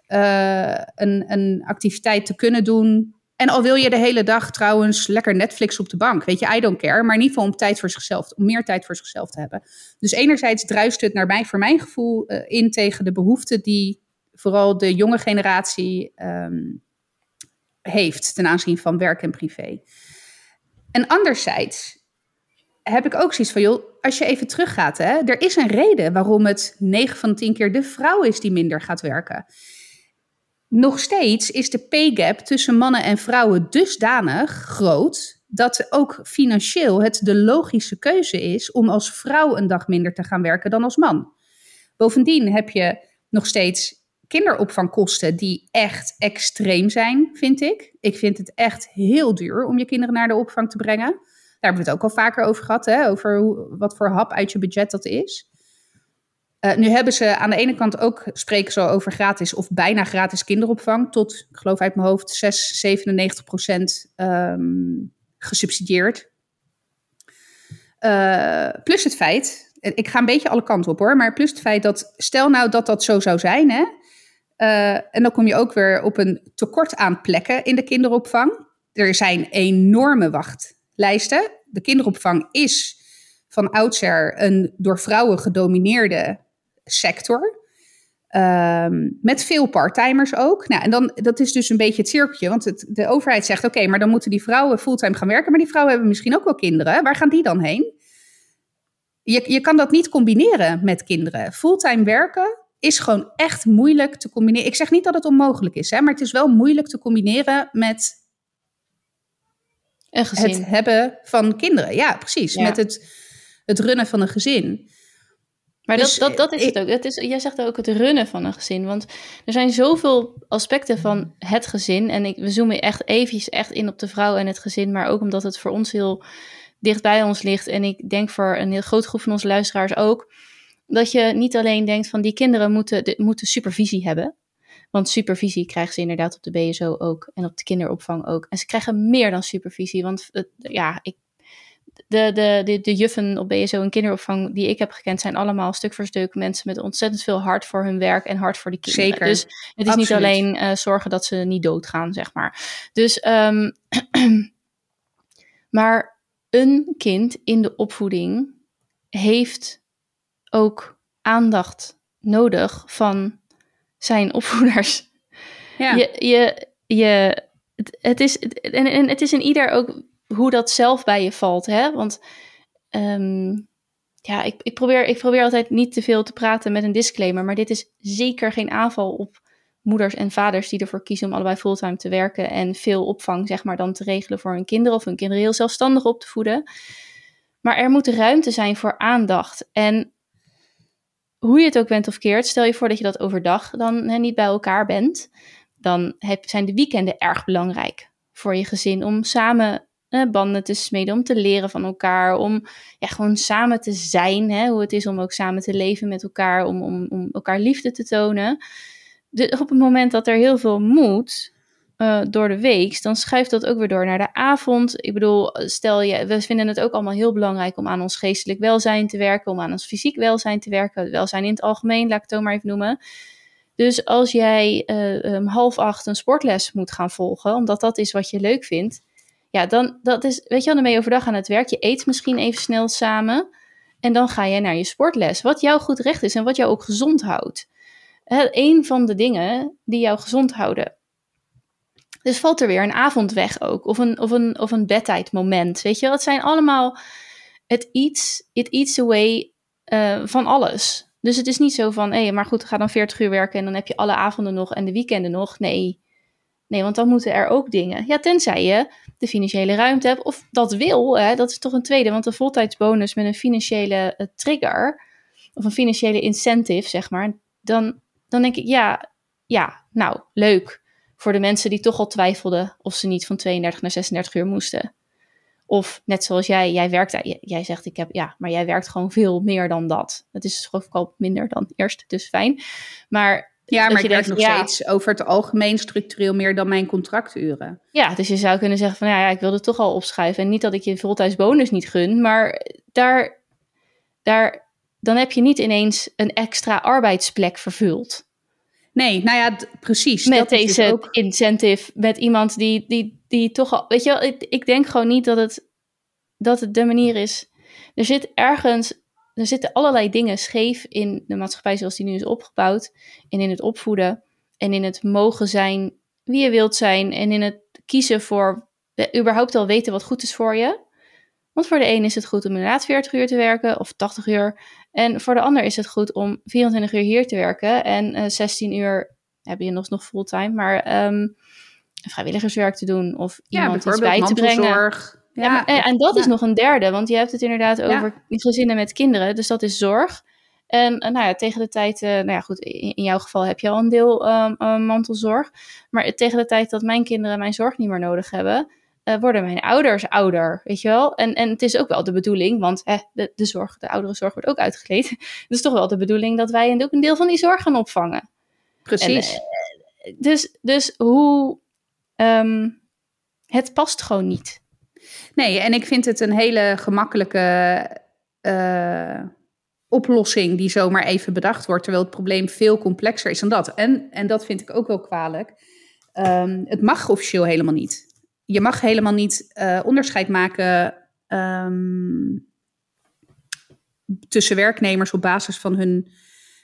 uh, een, een activiteit te kunnen doen. En al wil je de hele dag trouwens lekker Netflix op de bank. Weet je, I don't care. Maar in ieder geval om tijd voor zichzelf, om meer tijd voor zichzelf te hebben. Dus enerzijds druist het naar mij, voor mijn gevoel, uh, in tegen de behoeften die vooral de jonge generatie um, heeft ten aanzien van werk en privé. En anderzijds heb ik ook zoiets van, joh, als je even teruggaat, hè, er is een reden waarom het 9 van 10 keer de vrouw is die minder gaat werken. Nog steeds is de pay gap tussen mannen en vrouwen dusdanig groot dat ook financieel het de logische keuze is om als vrouw een dag minder te gaan werken dan als man. Bovendien heb je nog steeds kinderopvangkosten die echt extreem zijn, vind ik. Ik vind het echt heel duur om je kinderen naar de opvang te brengen. Daar hebben we het ook al vaker over gehad, hè? over hoe, wat voor hap uit je budget dat is. Uh, nu hebben ze aan de ene kant ook, spreken ze over gratis of bijna gratis kinderopvang. Tot, ik geloof uit mijn hoofd, 6, 97 procent um, gesubsidieerd. Uh, plus het feit, ik ga een beetje alle kanten op hoor, maar plus het feit dat, stel nou dat dat zo zou zijn, hè, uh, en dan kom je ook weer op een tekort aan plekken in de kinderopvang. Er zijn enorme wachtlijsten. De kinderopvang is van oudsher een door vrouwen gedomineerde sector. Um, met veel parttimers ook. Nou, en dan, dat is dus een beetje het cirkeltje. Want het, de overheid zegt: oké, maar dan moeten die vrouwen fulltime gaan werken. Maar die vrouwen hebben misschien ook wel kinderen. Waar gaan die dan heen? Je, je kan dat niet combineren met kinderen. Fulltime werken is gewoon echt moeilijk te combineren. Ik zeg niet dat het onmogelijk is, hè, maar het is wel moeilijk te combineren met een gezin. het hebben van kinderen. Ja, precies. Met het, het runnen van een gezin. Maar dus, dat, dat, dat is het ook. Is, jij zegt ook het runnen van een gezin. Want er zijn zoveel aspecten van het gezin. En ik, we zoomen echt eventjes echt in op de vrouw en het gezin. Maar ook omdat het voor ons heel dicht bij ons ligt. En ik denk voor een heel groot groep van onze luisteraars ook dat je niet alleen denkt van die kinderen moeten, de, moeten supervisie hebben. Want supervisie krijgen ze inderdaad op de BSO ook en op de kinderopvang ook. En ze krijgen meer dan supervisie. Want ja, ik, de, de, de, de juffen op BSO en kinderopvang die ik heb gekend, zijn allemaal stuk voor stuk mensen met ontzettend veel hart voor hun werk en hart voor de kinderen. Zeker. Dus het is niet alleen uh, zorgen dat ze niet doodgaan, zeg maar. Dus, um, [CLEARS THROAT] maar een kind in de opvoeding heeft ook aandacht nodig van zijn opvoeders. Ja. Je, je, je, het, het is, en, en het is in ieder ook hoe dat zelf bij je valt. Hè? Want um, ja, ik, ik, probeer, ik probeer altijd niet te veel te praten met een disclaimer. Maar dit is zeker geen aanval op moeders en vaders die ervoor kiezen om allebei fulltime te werken. En veel opvang, zeg maar, dan te regelen voor hun kinderen. Of hun kinderen heel zelfstandig op te voeden. Maar er moet ruimte zijn voor aandacht. En hoe je het ook bent of keert, stel je voor dat je dat overdag dan hè, niet bij elkaar bent, dan zijn de weekenden erg belangrijk voor je gezin om samen banden te smeden, om te leren van elkaar, om ja, gewoon samen te zijn, hè, hoe het is om ook samen te leven met elkaar, om, om, om elkaar liefde te tonen. De, op het moment dat er heel veel moet, uh, door de week, dan schuift dat ook weer door naar de avond. Ik bedoel, stel je, we vinden het ook allemaal heel belangrijk om aan ons geestelijk welzijn te werken, om aan ons fysiek welzijn te werken, welzijn in het algemeen, laat ik het ook maar even noemen. Dus als jij um, half acht een sportles moet gaan volgen, omdat dat is wat je leuk vindt, ja, dan dat is, weet je dan ben je overdag aan het werk. Je eet misschien even snel samen en dan ga je naar je sportles. Wat jou goed recht is en wat jou ook gezond houdt. Een van de dingen die jou gezond houden. Dus valt er weer een avond weg ook. Of een, of een, of een bedtijdmoment. Weet je, het zijn allemaal. Het eats, it eats away uh, van alles. Dus het is niet zo van, hé, hey, maar goed, ga dan 40 uur werken en dan heb je alle avonden nog en de weekenden nog. Nee. Nee, want dan moeten er ook dingen. Ja, tenzij je de financiële ruimte hebt. Of dat wil, hè, dat is toch een tweede. Want een voltijdsbonus met een financiële uh, trigger. Of een financiële incentive, zeg maar. Dan dan denk ik, ja, ja, nou, leuk. Voor de mensen die toch al twijfelden of ze niet van 32 naar 36 uur moesten. Of net zoals jij, jij werkt, jij zegt ik heb, ja, maar jij werkt gewoon veel meer dan dat. Het is al minder dan eerst, dus fijn. Maar ja, maar ik werk nog steeds over het algemeen structureel meer dan mijn contracturen. Ja, dus je zou kunnen zeggen van ja, ja ik wilde toch al opschuiven. En niet dat ik je voltijds bonus niet gun, maar daar, daar, dan heb je niet ineens een extra arbeidsplek vervuld. Nee, nou ja, precies. Met dat dus deze dus ook... incentive, met iemand die, die, die toch al. Weet je wel, ik, ik denk gewoon niet dat het, dat het de manier is. Er zit ergens er zitten allerlei dingen scheef in de maatschappij zoals die nu is opgebouwd. En in het opvoeden. En in het mogen zijn wie je wilt zijn. En in het kiezen voor überhaupt al weten wat goed is voor je. Want voor de een is het goed om inderdaad 40 uur te werken of 80 uur. En voor de ander is het goed om 24 uur hier te werken. En uh, eh, 16 uur heb je nog, nog fulltime. Maar um, vrijwilligerswerk te doen of iemand iets bij te brengen. Ja, eh, en, dat is nog een derde, want je hebt het inderdaad over gezinnen met kinderen, dus dat is zorg. En nou ja, tegen de tijd, uh, nou ja, goed, in, jouw geval heb je al een deel um, mantelzorg. Maar tegen de tijd dat mijn kinderen mijn zorg niet meer nodig hebben, uh, worden mijn ouders ouder, weet je wel? En, en het is ook wel de bedoeling, want hè, de, de zorg, de oudere zorg wordt ook uitgekleed. [LAUGHS] Dus toch wel de bedoeling dat wij ook een deel van die zorg gaan opvangen. Precies. dus, dus hoe. Um, het past gewoon niet. Nee, en ik vind het een hele gemakkelijke uh, oplossing die zomaar even bedacht wordt, terwijl het probleem veel complexer is dan dat. En, en dat vind ik ook wel kwalijk. Um, het mag officieel helemaal niet. Je mag helemaal niet uh, onderscheid maken um, tussen werknemers op basis van hun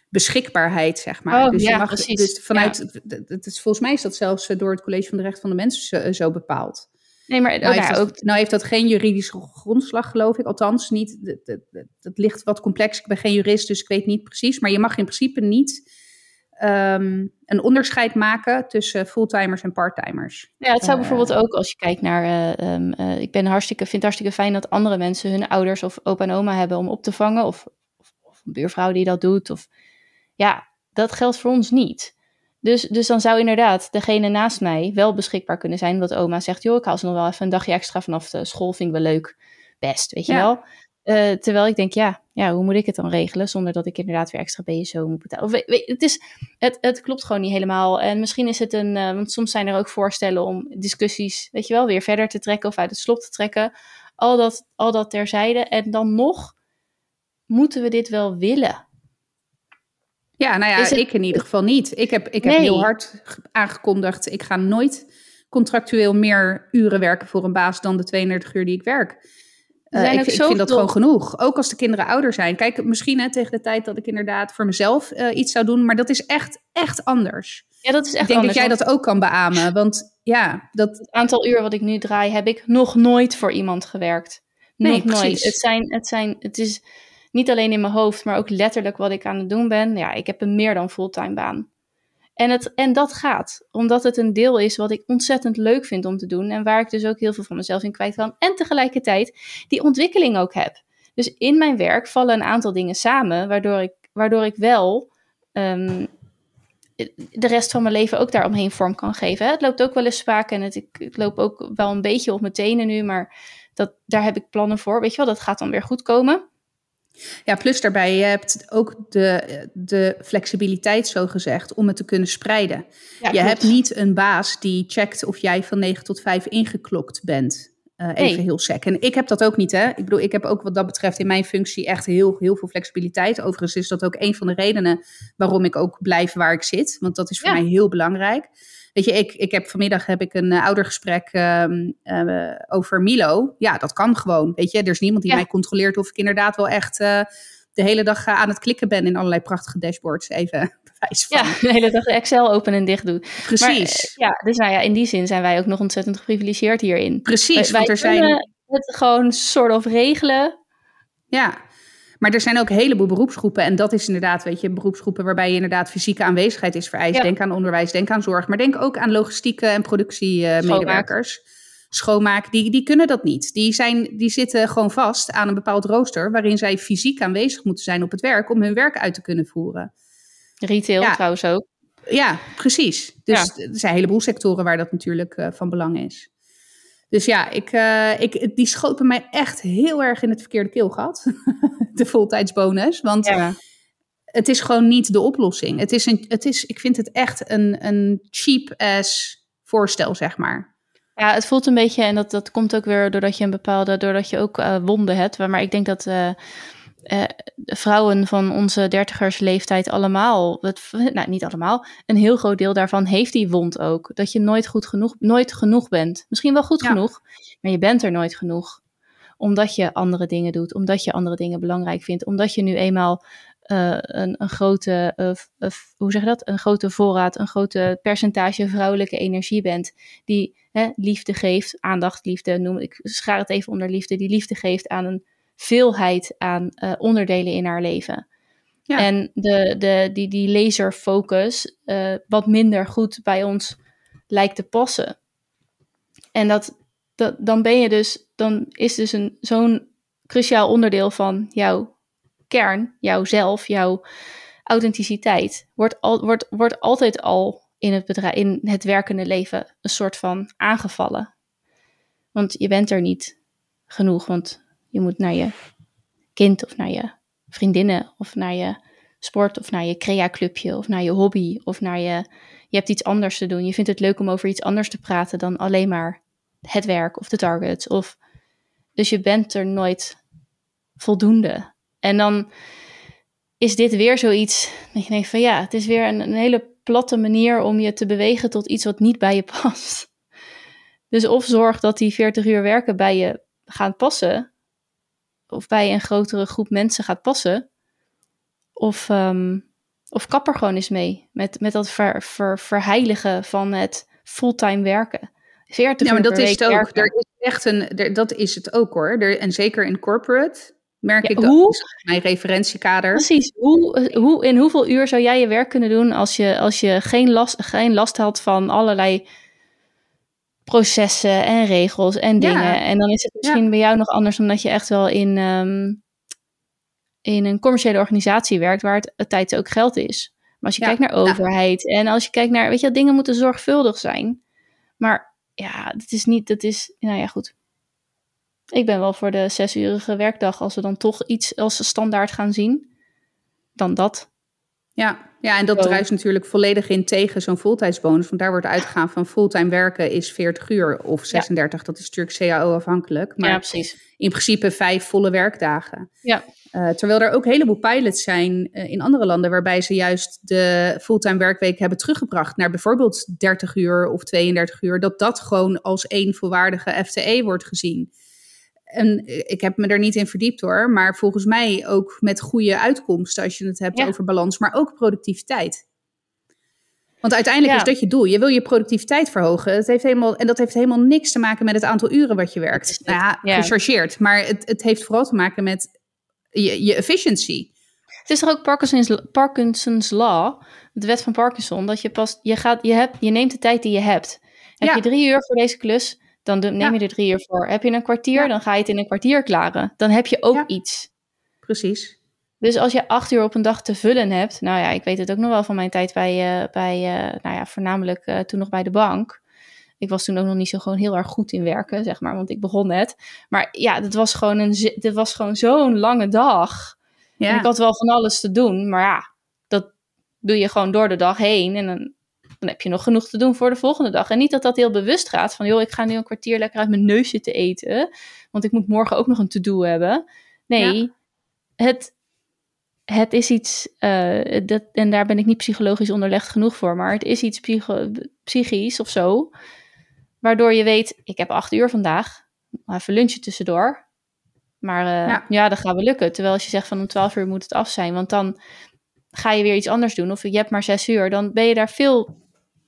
beschikbaarheid, zeg maar. Oh, dus ja, je mag precies. dus vanuit, ja. het is, volgens mij is dat zelfs door het College van de Rechten van de Mensen zo, zo bepaald. Nee, maar nou, heeft dat, ook... nou heeft dat geen juridische grondslag, geloof ik. Althans, niet. Het, ligt wat complex. Ik ben geen jurist, dus ik weet niet precies. Maar je mag in principe niet um, een onderscheid maken tussen fulltimers en parttimers. Ja, het zou uh, bijvoorbeeld ook als je kijkt naar. Uh, um, uh, ik ben hartstikke, vind het hartstikke fijn dat andere mensen hun ouders of opa en oma hebben om op te vangen. Of, of, of een buurvrouw die dat doet. Of, ja, dat geldt voor ons niet. Dus, dus dan zou inderdaad degene naast mij wel beschikbaar kunnen zijn. Omdat oma zegt, joh, ik haal ze nog wel even een dagje extra vanaf de school. Vind ik wel leuk. Best, weet je wel. Uh, terwijl ik denk, ja, ja, hoe moet ik het dan regelen zonder dat ik inderdaad weer extra BSO moet betalen? Of, weet, het, is, het, het klopt gewoon niet helemaal. En misschien is het een, uh, want soms zijn er ook voorstellen om discussies, weet je wel, weer verder te trekken of uit het slop te trekken. Al dat, al dat terzijde. En dan nog moeten we dit wel willen. Ja, nou ja, ik in ieder geval niet. Ik heb, ik heb heel hard aangekondigd, ik ga nooit contractueel meer uren werken voor een baas dan de 32 uur die ik werk. Uh, ik, ik vind dat gewoon genoeg. Ook als de kinderen ouder zijn. Kijk, misschien hè, tegen de tijd dat ik inderdaad voor mezelf uh, iets zou doen. Maar dat is echt, echt anders. Ja, dat is echt Ik denk anders, dat jij dat ook kan beamen. Want ja, dat... Het aantal uren wat ik nu draai, heb ik nog nooit voor iemand gewerkt. Nog nee, nooit. Het zijn, het zijn, het is niet alleen in mijn hoofd, maar ook letterlijk wat ik aan het doen ben. Ja, ik heb een meer dan fulltime baan. En, het, en dat gaat, omdat het een deel is wat ik ontzettend leuk vind om te doen. En waar ik dus ook heel veel van mezelf in kwijt kan. En tegelijkertijd die ontwikkeling ook heb. Dus in mijn werk vallen een aantal dingen samen, waardoor ik, waardoor ik wel um, de rest van mijn leven ook daaromheen vorm kan geven. Het loopt ook wel eens vaak en het, ik, ik loop ook wel een beetje op mijn tenen nu, maar dat, daar heb ik plannen voor. Weet je wel, dat gaat dan weer goed komen. Ja, plus daarbij, je hebt ook de, de flexibiliteit, zo gezegd, om het te kunnen spreiden. Ja, je hebt niet een baas die checkt of jij van 9 tot 5 ingeklokt bent. Uh, even nee. heel sec. En ik heb dat ook niet, hè. Ik bedoel, ik heb ook wat dat betreft in mijn functie echt heel, heel veel flexibiliteit. Overigens is dat ook een van de redenen waarom ik ook blijf waar ik zit. Want dat is voor ja. mij heel belangrijk. Weet je, ik, ik heb vanmiddag heb ik een uh, oudergesprek um, uh, over Milo. Ja, dat kan gewoon. Weet je, er is niemand die ja. mij controleert of ik inderdaad wel echt de hele dag aan het klikken ben in allerlei prachtige dashboards. Even bewijs van. Ja, [LAUGHS] de hele dag Excel open en dicht doen. Precies. Maar, ja, dus nou ja, in die zin zijn wij ook nog ontzettend geprivilegeerd hierin. Precies, wij, want er zijn. Het gewoon soort of regelen. Ja, maar er zijn ook een heleboel beroepsgroepen. En dat is inderdaad, weet je, beroepsgroepen waarbij je inderdaad fysieke aanwezigheid is vereist. Ja. Denk aan onderwijs, denk aan zorg. Maar denk ook aan logistieke en productiemedewerkers. Uh, Schoonmaak, die, die kunnen dat niet. Die, zijn, die zitten gewoon vast aan een bepaald rooster waarin zij fysiek aanwezig moeten zijn op het werk om hun werk uit te kunnen voeren. Retail trouwens ook. Ja, precies. Dus er zijn een heleboel sectoren waar dat natuurlijk uh, van belang is. Dus ja, ik, uh, ik, die schoot bij mij echt heel erg in het verkeerde keelgat. [LAUGHS] de voltijdsbonus. Want ja. het is gewoon niet de oplossing. Het is een, het is, ik vind het echt een, een cheap-ass voorstel, zeg maar. Ja, het voelt een beetje, en dat, dat komt ook weer doordat je een bepaalde, doordat je ook uh, wonden hebt. Maar ik denk dat uh, uh, vrouwen van onze dertigers leeftijd allemaal, het, nou niet allemaal, een heel groot deel daarvan heeft die wond ook. Dat je nooit goed genoeg, nooit genoeg bent. Misschien wel goed genoeg, maar je bent er nooit genoeg. Omdat je andere dingen doet, omdat je andere dingen belangrijk vindt, omdat je nu eenmaal uh, een, een, grote, uh, hoe zeg je dat? Een grote voorraad, een grote percentage vrouwelijke energie bent. Die hè, liefde geeft, aandacht, liefde, noem ik, schaar het even onder liefde, die liefde geeft aan een veelheid aan uh, onderdelen in haar leven. Ja. En de, de, die, die laserfocus uh, wat minder goed bij ons lijkt te passen. En dat, dat, dan ben je dus, dan is dus een, zo'n cruciaal onderdeel van jouw kern, jouw zelf, jouw authenticiteit, wordt, al, wordt, wordt altijd al in het, bedrijf, in het werkende leven een soort van aangevallen. Want je bent er niet genoeg, want je moet naar je kind of naar je vriendinnen of naar je sport of naar je crea-clubje of naar je hobby of naar je... Je hebt iets anders te doen. Je vindt het leuk om over iets anders te praten dan alleen maar het werk of de targets. Of, dus je bent er nooit voldoende. En dan is dit weer zoiets dat je denkt van ja, het is weer een, een hele platte manier om je te bewegen tot iets wat niet bij je past. Dus of zorg dat die 40 uur werken bij je gaan passen, of bij een grotere groep mensen gaat passen. Of, um, of kap er gewoon eens mee. Met, met dat ver, ver, verheiligen van het fulltime werken. 40 ja, maar dat is het ook. Er is echt een, er, dat is het ook hoor. Er, en zeker in corporate merk ik hoe, dat. mijn referentiekader. Precies. Hoe, hoe, in hoeveel uur zou jij je werk kunnen doen als je, als je geen, last, geen last had van allerlei processen en regels en dingen. En dan is het misschien bij jou nog anders omdat je echt wel in, um, in een commerciële organisatie werkt waar het, het tijd ook geld is. Maar als je kijkt naar overheid en als je kijkt naar, weet je, dingen moeten zorgvuldig zijn. Maar ja, het is niet, dat is, nou ja, goed. Ik ben wel voor de zesurige werkdag als we dan toch iets als standaard gaan zien. Dan dat. Ja, ja, en dat druist natuurlijk volledig in tegen zo'n voltijdsbonus. Want daar wordt uitgegaan van fulltime werken is 40 uur of 36. Dat is natuurlijk CAO-afhankelijk. Maar ja, precies. in principe vijf volle werkdagen. Ja. Uh, terwijl er ook een heleboel pilots zijn uh, in andere landen... waarbij ze juist de fulltime werkweek hebben teruggebracht... naar bijvoorbeeld 30 uur of 32 uur. Dat dat gewoon als één volwaardige FTE wordt gezien en ik heb me er niet in verdiept hoor, maar volgens mij ook met goede uitkomsten als je het hebt over balans, maar ook productiviteit. Want uiteindelijk is dat je doel. Je wil je productiviteit verhogen. Het heeft helemaal, en dat heeft helemaal niks te maken met het aantal uren wat je werkt. Nou ja, ja. gechargeerd. Maar het, het heeft vooral te maken met je, je efficiency. Het is toch ook Parkinson's, Parkinson's Law, de wet van Parkinson, dat je pas, je, gaat, je, hebt, je neemt de tijd die je hebt. Heb je drie uur voor deze klus, dan neem je er drie uur voor. Heb je een kwartier, dan ga je het in een kwartier klaren. Dan heb je ook iets. Precies. Dus als je acht uur op een dag te vullen hebt, nou ja, ik weet het ook nog wel van mijn tijd bij, uh, bij uh, nou ja, voornamelijk uh, toen nog bij de bank. Ik was toen ook nog niet zo gewoon heel erg goed in werken, zeg maar, want ik begon net. Maar ja, dat was gewoon, een, dit was gewoon zo'n lange dag. Ja. En ik had wel van alles te doen, maar ja, dat doe je gewoon door de dag heen. En dan dan heb je nog genoeg te doen voor de volgende dag. En niet dat dat heel bewust gaat van, joh, ik ga nu een kwartier lekker uit mijn neus zitten eten, want ik moet morgen ook nog een to-do hebben. Nee, het, het is iets, uh, dat, en daar ben ik niet psychologisch onderlegd genoeg voor, maar het is iets psycho, psychisch of zo, waardoor je weet, ik heb acht uur vandaag, even lunchen tussendoor. Maar uh, ja. ja, dat gaat wel lukken. Terwijl als je zegt van om twaalf uur moet het af zijn, want dan ga je weer iets anders doen. Of je hebt maar zes uur, dan ben je daar veel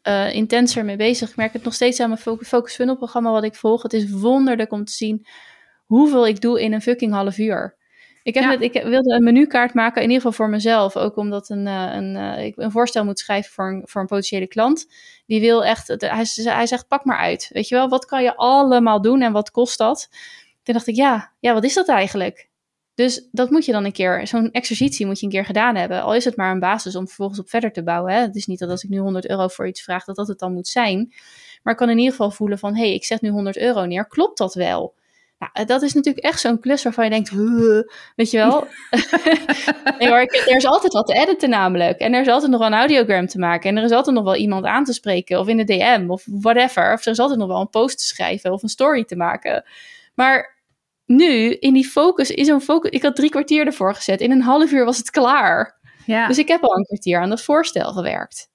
uh, intenser mee bezig. Ik merk het nog steeds aan mijn Focus Funnel programma wat ik volg. Het is wonderlijk om te zien hoeveel ik doe in een fucking half uur. Ik, heb ja. ik wilde een menukaart maken, in ieder geval voor mezelf. Ook omdat een, uh, een, uh, ik een voorstel moet schrijven voor een, voor een potentiële klant. Die wil echt, hij, hij zegt pak maar uit. Weet je wel, wat kan je allemaal doen en wat kost dat? Toen dacht ik, ja, ja wat is dat eigenlijk? Dus dat moet je dan een keer, zo'n exercitie moet je een keer gedaan hebben. Al is het maar een basis om vervolgens op verder te bouwen. Hè? Het is niet dat als ik nu 100 euro voor iets vraag, dat dat het dan moet zijn. Maar ik kan in ieder geval voelen van, hé, hey, ik zet nu 100 euro neer. Klopt dat wel? Nou, dat is natuurlijk echt zo'n klus waarvan je denkt, weet je wel. [LAUGHS] nee hoor, er is altijd wat te editen namelijk. En er is altijd nog wel een audiogram te maken. En er is altijd nog wel iemand aan te spreken. Of in de DM of whatever. Of er is altijd nog wel een post te schrijven of een story te maken. Maar nu, in die focus, in zo'n focus... Ik had drie kwartier ervoor gezet. In een half uur was het klaar. Ja. Dus ik heb al een kwartier aan dat voorstel gewerkt.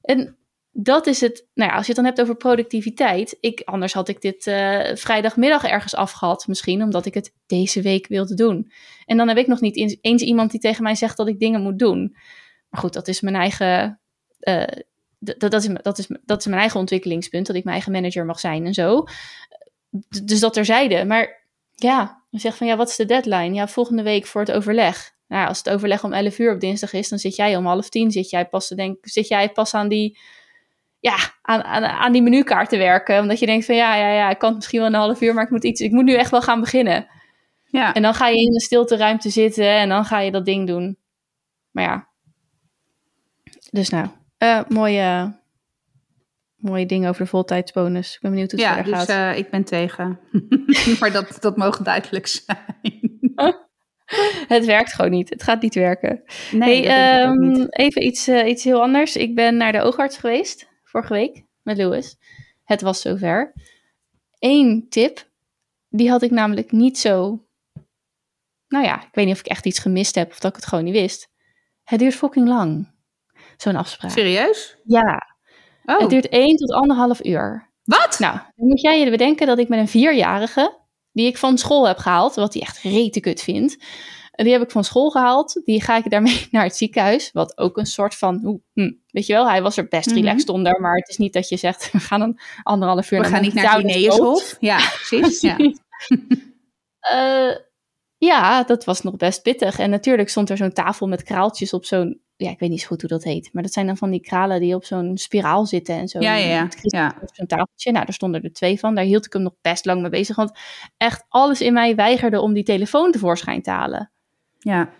En dat is het. Nou ja, als je het dan hebt over productiviteit. Ik, anders had ik dit uh, vrijdagmiddag ergens afgehad, misschien, omdat ik het deze week wilde doen. En dan heb ik nog niet eens iemand die tegen mij zegt dat ik dingen moet doen. Maar goed, dat is mijn eigen. Uh, dat, is, dat, is, dat is mijn eigen ontwikkelingspunt, dat ik mijn eigen manager mag zijn en zo. Dus dat terzijde. Maar ja, dan zeg van ja, wat is de deadline? Ja, volgende week voor het overleg. Nou, als het overleg om 11 uur op dinsdag is, dan zit jij om half tien. Zit jij pas, te denken, zit jij pas aan die ja, aan, aan, aan die menukaart te werken. Omdat je denkt van ja, ja, ja, ik kan misschien wel een half uur, maar ik moet iets, ik moet nu echt wel gaan beginnen. Ja. En dan ga je in de stilte ruimte zitten en dan ga je dat ding doen. Maar ja. Dus nou, uh, mooie, mooie ding over de voltijdsbonus. Ik ben benieuwd hoe het ja, dus, gaat. Uh, ik ben tegen. [LAUGHS] maar dat, dat mogen duidelijk zijn. [LAUGHS] het werkt gewoon niet. Het gaat niet werken. Nee, hey, um, even iets, uh, iets heel anders. Ik ben naar de oogarts geweest vorige week met Louis. Het was zover. Eén tip, die had ik namelijk niet zo. Nou ja, ik weet niet of ik echt iets gemist heb of dat ik het gewoon niet wist. Het duurt fucking lang, zo'n afspraak. Serieus? Ja. Oh. Het duurt één tot anderhalf uur. Wat? Nou, dan moet jij je bedenken dat ik met een vierjarige, die ik van school heb gehaald, wat hij echt rete kut vindt, die heb ik van school gehaald. Die ga ik daarmee [LAUGHS] naar het ziekenhuis. Wat ook een soort van, hm, weet je wel, hij was er best mhm. relaxed onder. Maar het is niet dat je zegt, [LAUGHS] we gaan een anderhalf uur we gaan niet naar Linnaeushof. [LAUGHS] Ja, precies. Ja. uh, ja, dat was nog best pittig. En natuurlijk stond er zo'n tafel met kraaltjes op zo'n, ja, ik weet niet zo goed hoe dat heet. Maar dat zijn dan van die kralen die op zo'n spiraal zitten en zo. Ja, ja, ja. ja. Op zo'n tafeltje. Nou, daar stonden er twee van. Daar hield ik hem nog best lang mee bezig. Want echt alles in mij weigerde om die telefoon tevoorschijn te halen. Ja.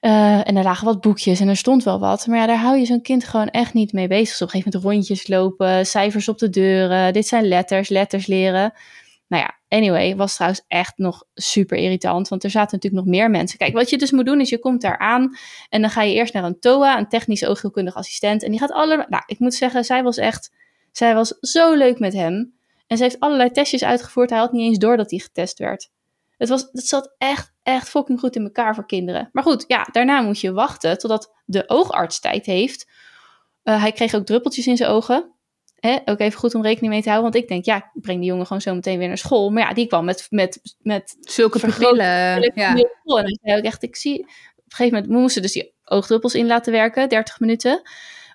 Uh, en er lagen wat boekjes en er stond wel wat. Maar ja, daar hou je zo'n kind gewoon echt niet mee bezig. Dus op een gegeven moment rondjes lopen, cijfers op de deuren. Dit zijn letters, letters leren. Nou ja, anyway, was trouwens echt nog super irritant. Want er zaten natuurlijk nog meer mensen. Kijk, wat je dus moet doen is je komt daar aan. En dan ga je eerst naar een TOA, een technisch oogheelkundig assistent. En die gaat alle... Nou, ik moet zeggen, zij was echt... Zij was zo leuk met hem. En ze heeft allerlei testjes uitgevoerd. Hij had niet eens door dat hij getest werd. Het, was, het zat echt, echt fucking goed in elkaar voor kinderen. Maar goed, ja, daarna moet je wachten totdat de oogarts tijd heeft. Uh, hij kreeg ook druppeltjes in zijn ogen. Ook even goed om rekening mee te houden. Want ik denk, ja, ik breng die jongen gewoon zo meteen weer naar school. Maar ja, die kwam met... met, met Zulke pupillen. Ja. En hij zei ook echt, ik zie... Op een gegeven moment we moesten dus die oogdruppels in laten werken, 30 minuten. Op een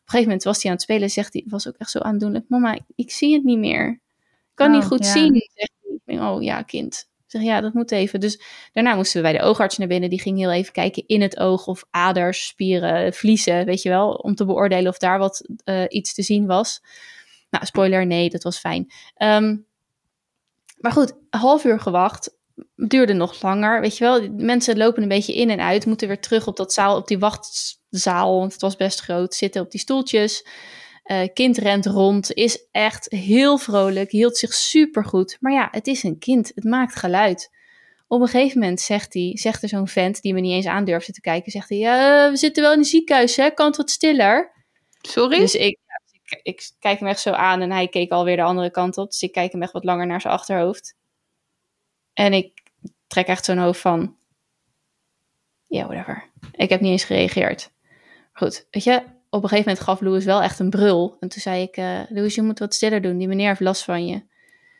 gegeven moment was hij aan het spelen, zegt hij, was ook echt zo aandoenlijk. Mama, ik, zie het niet meer. Ik kan niet oh, goed zien, zegt hij. Oh ja, kind zeg, ja, dat moet even. Dus daarna moesten we bij de oogarts naar binnen. Die ging heel even kijken in het oog of aders, spieren, vliezen, weet je wel. Om te beoordelen of daar wat uh, iets te zien was. Nou, spoiler, nee, dat was fijn. Um, maar goed, een half uur gewacht. Duurde nog langer, weet je wel. Mensen lopen een beetje in en uit. Moeten weer terug op dat zaal, op die wachtzaal. Want het was best groot. Zitten op die stoeltjes. Uh, kind rent rond, is echt heel vrolijk, hield zich super goed. Maar ja, het is een kind, het maakt geluid. Op een gegeven moment zegt, hij, zegt er zo'n vent die me niet eens aandurfde te kijken, zegt hij, ja, we zitten wel in een ziekenhuis, hè? kan het wat stiller? Sorry? Dus ik, ik, kijk hem echt zo aan en hij keek alweer de andere kant op. Dus ik kijk hem echt wat langer naar zijn achterhoofd. En ik trek echt zo'n hoofd van, ja, yeah, whatever. Ik heb niet eens gereageerd. Goed, weet je, op een gegeven moment gaf Louis wel echt een brul. En toen zei ik, uh, Louis, je moet wat stiller doen. Die meneer heeft last van je.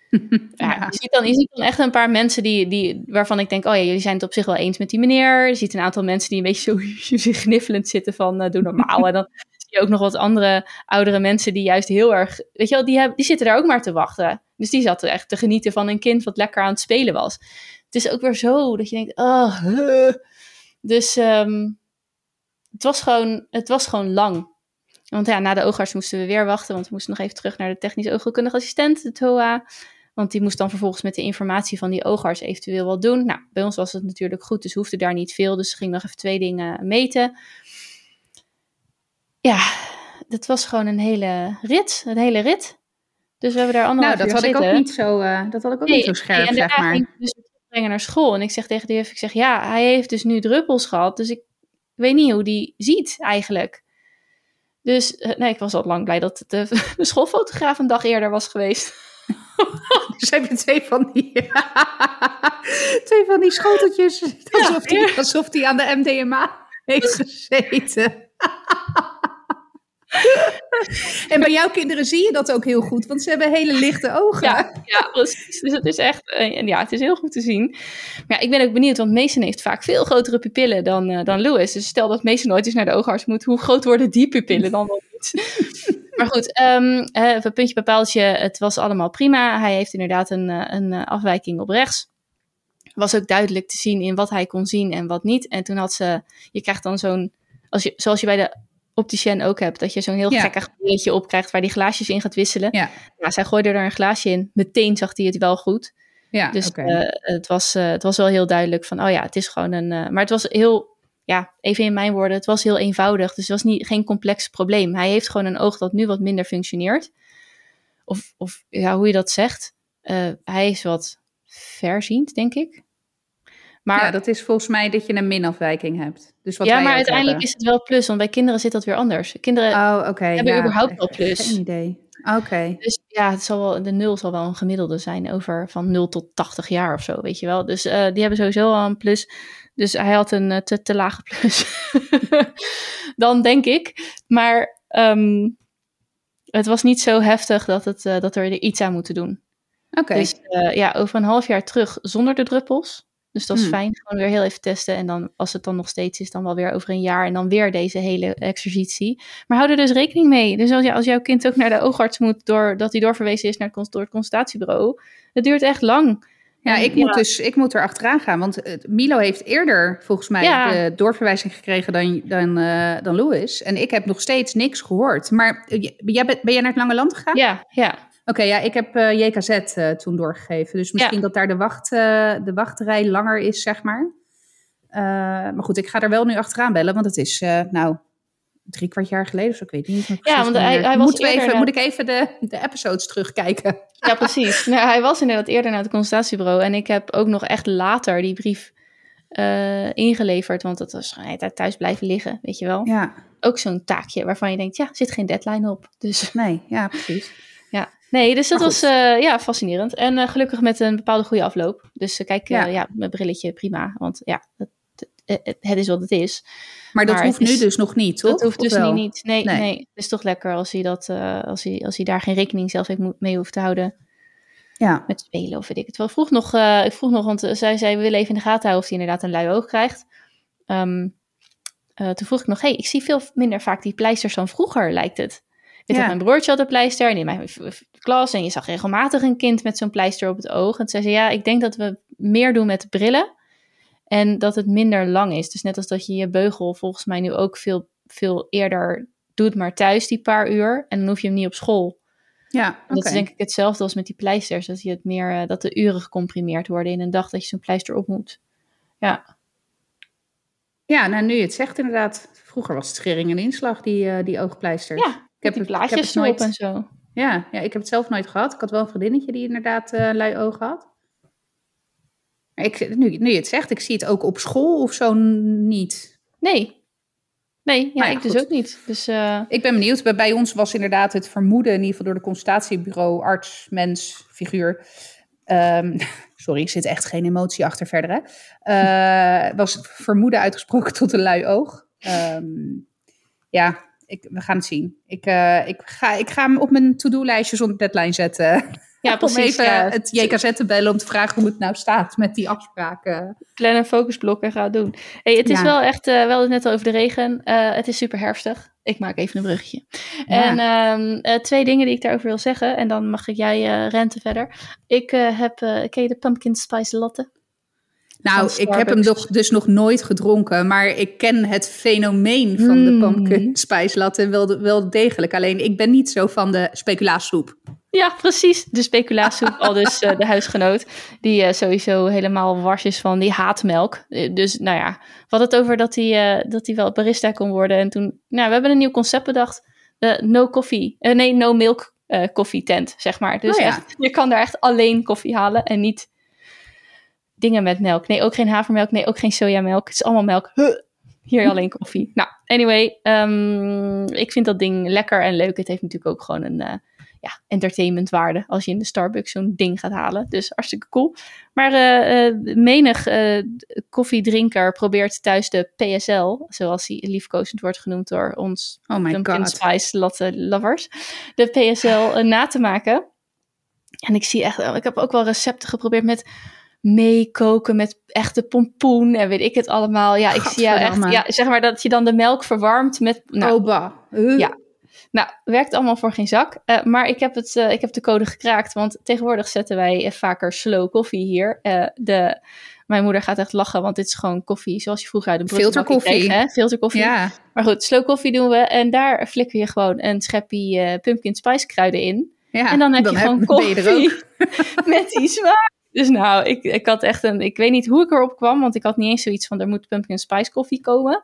[LAUGHS] ja. je, ziet dan, je ziet dan echt een paar mensen die, die, waarvan ik denk, oh ja, jullie zijn het op zich wel eens met die meneer. Je ziet een aantal mensen die een beetje zo [LAUGHS] gniffelend zitten van, uh, doe normaal. en dan je ook nog wat andere oudere mensen die juist heel erg, weet je wel, die, hebben, die zitten daar ook maar te wachten. Dus die zaten echt te genieten van een kind wat lekker aan het spelen was. Het is ook weer zo dat je denkt, oh, dus... Um, het was gewoon, het was gewoon lang. Want ja, na de oogarts moesten we weer wachten, want we moesten nog even terug naar de technisch oogheelkundige assistent, de TOA. Want die moest dan vervolgens met de informatie van die oogarts eventueel wat doen. Nou, bij ons was het natuurlijk goed, dus hoefde daar niet veel. Dus ze ging nog even twee dingen meten. Ja, dat was gewoon een hele rit, een hele rit. Dus we hebben daar anderhalf nou, dat had ik ook niet zo, uh, dat had ik ook niet zo scherp, nee, zeg maar. Ging ik dus brengen naar school en ik zeg tegen de juf, ik zeg ja, hij heeft dus nu druppels gehad, dus ik weet niet hoe die ziet eigenlijk. Dus uh, nee, ik was al lang blij dat de, [LAUGHS] de schoolfotograaf een dag eerder was geweest. [LAUGHS] dus heb je twee van die, [LAUGHS] twee van die schoteltjes, alsof die, alsof die aan de MDMA heeft gezeten. [LAUGHS] en bij jouw kinderen zie je dat ook heel goed, want ze hebben hele lichte ogen. Ja, ja precies. Dus het is echt, uh, ja, het is heel goed te zien. Maar ja, ik ben ook benieuwd, want Mason heeft vaak veel grotere pupillen dan, uh, dan Louis. Dus stel dat Mason nooit eens naar de oogarts moet, hoe groot worden die pupillen dan wel niet? [LAUGHS] maar goed, um, uh, puntje bepaaltje, het was allemaal prima. Hij heeft inderdaad een, een afwijking op rechts was ook duidelijk te zien in wat hij kon zien en wat niet. En toen had ze, je krijgt dan zo'n, als je, zoals je bij de opticien ook hebt, dat je zo'n heel ja. gekkig brilletje opkrijgt waar die glaasjes in gaat wisselen. Ja. ja zij gooide er een glaasje in. Meteen zag hij het wel goed. Ja, dus okay. uh, het, was, uh, het was wel heel duidelijk van, oh ja, het is gewoon een... Uh, maar het was heel, ja, even in mijn woorden, het was heel eenvoudig. Dus het was niet, geen complex probleem. Hij heeft gewoon een oog dat nu wat minder functioneert. Of, of ja, hoe je dat zegt. hij is wat verziend, denk ik. Maar, ja, dat is volgens mij dat je een minafwijking hebt. Dus wat ja, maar uiteindelijk hebben. is het wel plus, want bij kinderen zit dat weer anders. Kinderen Oh, oké. hebben ja, überhaupt wel plus. Geen idee. Oké. Dus ja, het zal wel, de nul zal wel een gemiddelde zijn over van 0 tot 80 jaar of zo, weet je wel. Dus uh, die hebben sowieso al een plus. Dus hij had een uh, te, te lage plus. [LAUGHS] Dan denk ik. Maar um, het was niet zo heftig dat, het, uh, dat we er iets aan moeten doen. Oké. Okay. Dus ja, over een half jaar terug zonder de druppels. Dus dat is Hmm. fijn. Gewoon weer heel even testen. En dan, als het dan nog steeds is, dan wel weer over een jaar. En dan weer deze hele exercitie. Maar hou er dus rekening mee. Dus als, je, als jouw kind ook naar de oogarts moet, doordat hij doorverwezen is naar het, door het consultatiebureau. Het duurt echt lang. Ja, ik moet dus ik moet er achteraan gaan. Want uh, Milo heeft eerder volgens mij Ja. de doorverwijzing gekregen dan, dan, uh, dan Louis. En ik heb nog steeds niks gehoord. Maar uh, jij bent, ben jij naar het Lange Land gegaan? Ja, ja. Oké, ja, ik heb uh, JKZ uh, toen doorgegeven. Dus misschien Ja. dat daar de, wacht, uh, de wachtrij langer is, zeg maar. Maar goed, ik ga er wel nu achteraan bellen, want het is, nou, drie kwart jaar geleden of zo. Ik weet niet. meer Ja, want hij, hij was eerder even, naar- Moet ik even de, de episodes terugkijken? Ja, precies. [LAUGHS] nou, hij was inderdaad eerder naar het consultatiebureau. En ik heb ook nog echt later die brief eh, ingeleverd. Want dat was tijd thuis blijven liggen, weet je wel. Ja, Ook zo'n taakje waarvan je denkt, ja, er zit geen deadline op. Dus nee, ja, precies. Nee, dus dat was eh, ja, fascinerend. En eh, gelukkig met een bepaalde goede afloop. Dus eh, kijk, Ja. ja. mijn brilletje prima. Want ja, het, het, het is wat het is. Maar dat Maar hoeft is- nu dus nog niet, toch? Dat hoeft dus wel? niet, niet. Nee, Nee. nee. Het is toch lekker als hij, dat, als, hij, als hij daar geen rekening zelf mee hoeft te houden. Ja, met spelen of weet ik het wel. Vroeg nog, ik vroeg nog want zij zei, we willen even in de gaten houden of hij inderdaad een lui oog krijgt. Ehm, eh, toen vroeg ik nog, hey, ik zie veel minder vaak die pleisters dan vroeger, lijkt het. Ik weet Ja. dat mijn broertje had een pleister en in mijn klas en je zag regelmatig een kind met zo'n pleister op het oog. En toen zei ze, ja, ik denk dat we meer doen met brillen en dat het minder lang is. Dus net als dat je je beugel volgens mij nu ook veel, veel eerder doet, maar thuis die paar uur. En dan hoef je hem niet op school. ja Dat is denk ik hetzelfde als met die pleisters. Dat, je het meer, eh, dat de uren gecomprimeerd worden in een dag dat je zo'n pleister op moet. Ja, Ja, nou nu je het zegt inderdaad. Vroeger was het schering en inslag, die, eh, die oogpleisters. ja heb die het- ik heb plaatjes het erop nooit- en zo. Ja, ja, ik heb het zelf nooit gehad. Ik had wel een vriendinnetje die inderdaad eh lui ogen had. Maar ik, nu, nu je het zegt, ik zie het ook op school of zo niet. Nee. Nee, ja, ja, ik dus ook niet. Dus eh, Ik ben benieuwd. Bij, bij ons was inderdaad het vermoeden, in ieder geval door de consultatiebureau, arts, mens, figuur. Ehm, [LAUGHS] sorry, ik zit echt geen emotie achter verder. Hè? Eh, was vermoeden uitgesproken tot een lui oog. Ehm, ja, ik, we gaan het zien. Ik, eh, ik, ga, ik ga hem op mijn to-do-lijstje zonder deadline zetten. ja, [LAUGHS] om precies. even ja. het JKZ te bellen om te vragen hoe het nou staat met die afspraken. Plan een focusblok en ga het doen. Hey, het is Ja. wel echt, eh, wel net al over de regen. Eh, het is super herfstig. Ik maak even een bruggetje. Ja. En ehm, eh, twee dingen die ik daarover wil zeggen. En dan mag ik jij renten verder. Ik heb, ken je de pumpkin spice latte? Nou, ik heb hem nog, dus nog nooit gedronken, maar ik ken het fenomeen van de Mm. pumpkin spice latte wel, wel degelijk. Alleen ik ben niet zo van de speculaassoep. Ja, precies. De speculaassoep, al dus uh, de huisgenoot, die uh, sowieso helemaal wars is van die haatmelk. dus nou ja, hadden het over dat hij, dat hij wel barista kon worden. En toen, nou, we hebben een nieuw concept bedacht. no coffee, nee, no milk koffietent, zeg maar. Dus oh, ja. echt, je kan daar echt alleen koffie halen en niet dingen met melk. Nee, ook geen havermelk. Nee, ook geen sojamelk. Het is allemaal melk. Huh. Hier alleen [LAUGHS] koffie. Nou, anyway, um, ik vind dat ding lekker en leuk. Het heeft natuurlijk ook gewoon een uh, ja, entertainmentwaarde als je in de Starbucks zo'n ding gaat halen. Dus hartstikke cool. Maar uh, uh, menig koffiedrinker probeert thuis de PSL, zoals die liefkozend wordt genoemd door ons oh my God. Spice latte lovers, de PSL na te maken. En ik zie echt, ik heb ook wel recepten geprobeerd met meekoken met echte pompoen en weet ik het allemaal. Ja, ik zie jou echt, ja, zeg maar dat je dan de melk verwarmt met... Nou, Oba. Ja, nou, werkt allemaal voor geen zak. Uh, maar ik heb, het, uh, ik heb de code gekraakt, want tegenwoordig zetten wij vaker slow koffie hier. De, mijn moeder gaat echt lachen, want dit is gewoon koffie zoals je vroeger uit een filterkoffie. Kreeg, Filterkoffie. Ja. Maar goed, slow koffie doen we en daar flikker je gewoon een scheppie pumpkin spice kruiden in. Ja, en dan heb je gewoon koffie [LAUGHS] met die zwaar dus nou, ik, ik had echt een. Ik weet niet hoe ik erop kwam, want ik had niet eens zoiets van er moet pumpkin spice koffie komen.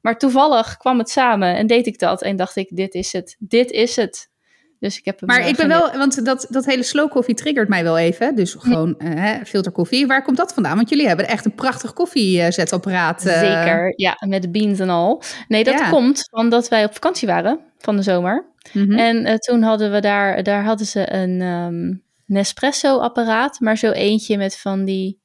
Maar toevallig kwam het samen en deed ik dat. En dacht ik, dit is het. Dit is het. Dus ik heb hem Maar ik ben wel, want dat, dat hele slow koffie triggert mij wel even. Dus gewoon uh, filterkoffie. Waar komt dat vandaan? Want jullie hebben echt een prachtig koffiezetapparaat. Uh... Zeker, ja, met beans en al. Nee, dat komt omdat wij op vakantie waren van de zomer. Mm -hmm. En uh, toen hadden we daar, daar hadden ze een, um, Nespresso-apparaat, maar zo eentje met van die.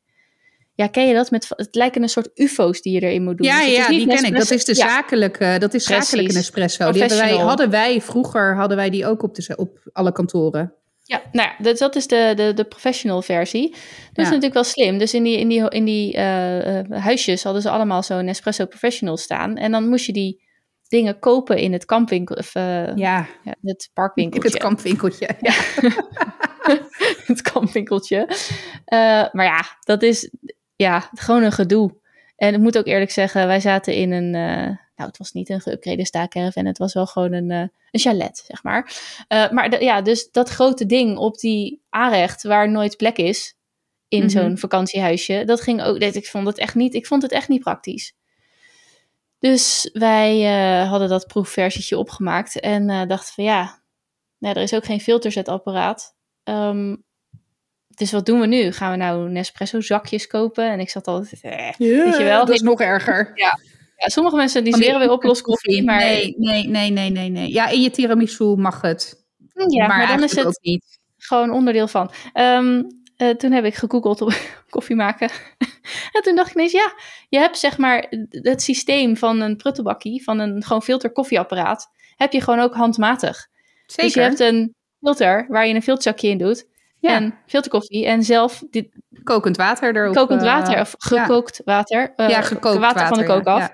Ja, ken je dat? Met, het lijken een soort UFO's die je erin moet doen. Ja, dus ja, die ken ik. Dat is de zakelijke, dat is zakelijke Nespresso. Die hadden wij, hadden wij vroeger hadden wij die ook op, de, op alle kantoren. Ja, nou ja, dat, is de, de, de professional versie. Dat ja. is natuurlijk wel slim. Dus in die, in die, in die uh, huisjes hadden ze allemaal zo'n Nespresso Professional staan. En dan moest je die dingen kopen in het kampwinkel, of uh, ja. ja. het parkwinkeltje. Het kampwinkeltje, [LAUGHS] ja. [LAUGHS] het kampwinkeltje. Uh, maar ja, dat is ja, gewoon een gedoe. En ik moet ook eerlijk zeggen, wij zaten in een, uh, nou het was niet een geüpgrade staakerven, het was wel gewoon een, een chalet, zeg maar. maar ja, dus dat grote ding op die aanrecht waar nooit plek is, in mm -hmm. zo'n vakantiehuisje, dat ging ook, ik vond het echt niet, ik vond het echt niet praktisch. Dus wij uh, hadden dat proefversietje opgemaakt en uh, dachten van ja, nou, er is ook geen filterzetapparaat. Um, dus wat doen we nu? Gaan we nou Nespresso zakjes kopen? En ik zat altijd, eh, yeah, weet je wel. Dat is nog erger. Ja. ja sommige mensen die zweren weer op koffie, maar... Nee, nee, nee, nee, nee, nee. Ja, in je tiramisu mag het. Ja, maar, maar dan is het niet. gewoon onderdeel van. Um, uh, toen heb ik gegoogeld op [LAUGHS] koffie maken. En toen dacht ik ineens, ja, je hebt zeg maar het systeem van een pruttelbakkie, van een gewoon filter koffieapparaat, heb je gewoon ook handmatig. Zeker. Dus je hebt een filter waar je een filterzakje in doet. Ja. En filterkoffie en zelf... Dit, kokend water erop. Kokend water uh, of gekookt ja. water. Uh, ja, gekookt water, water van de kook af.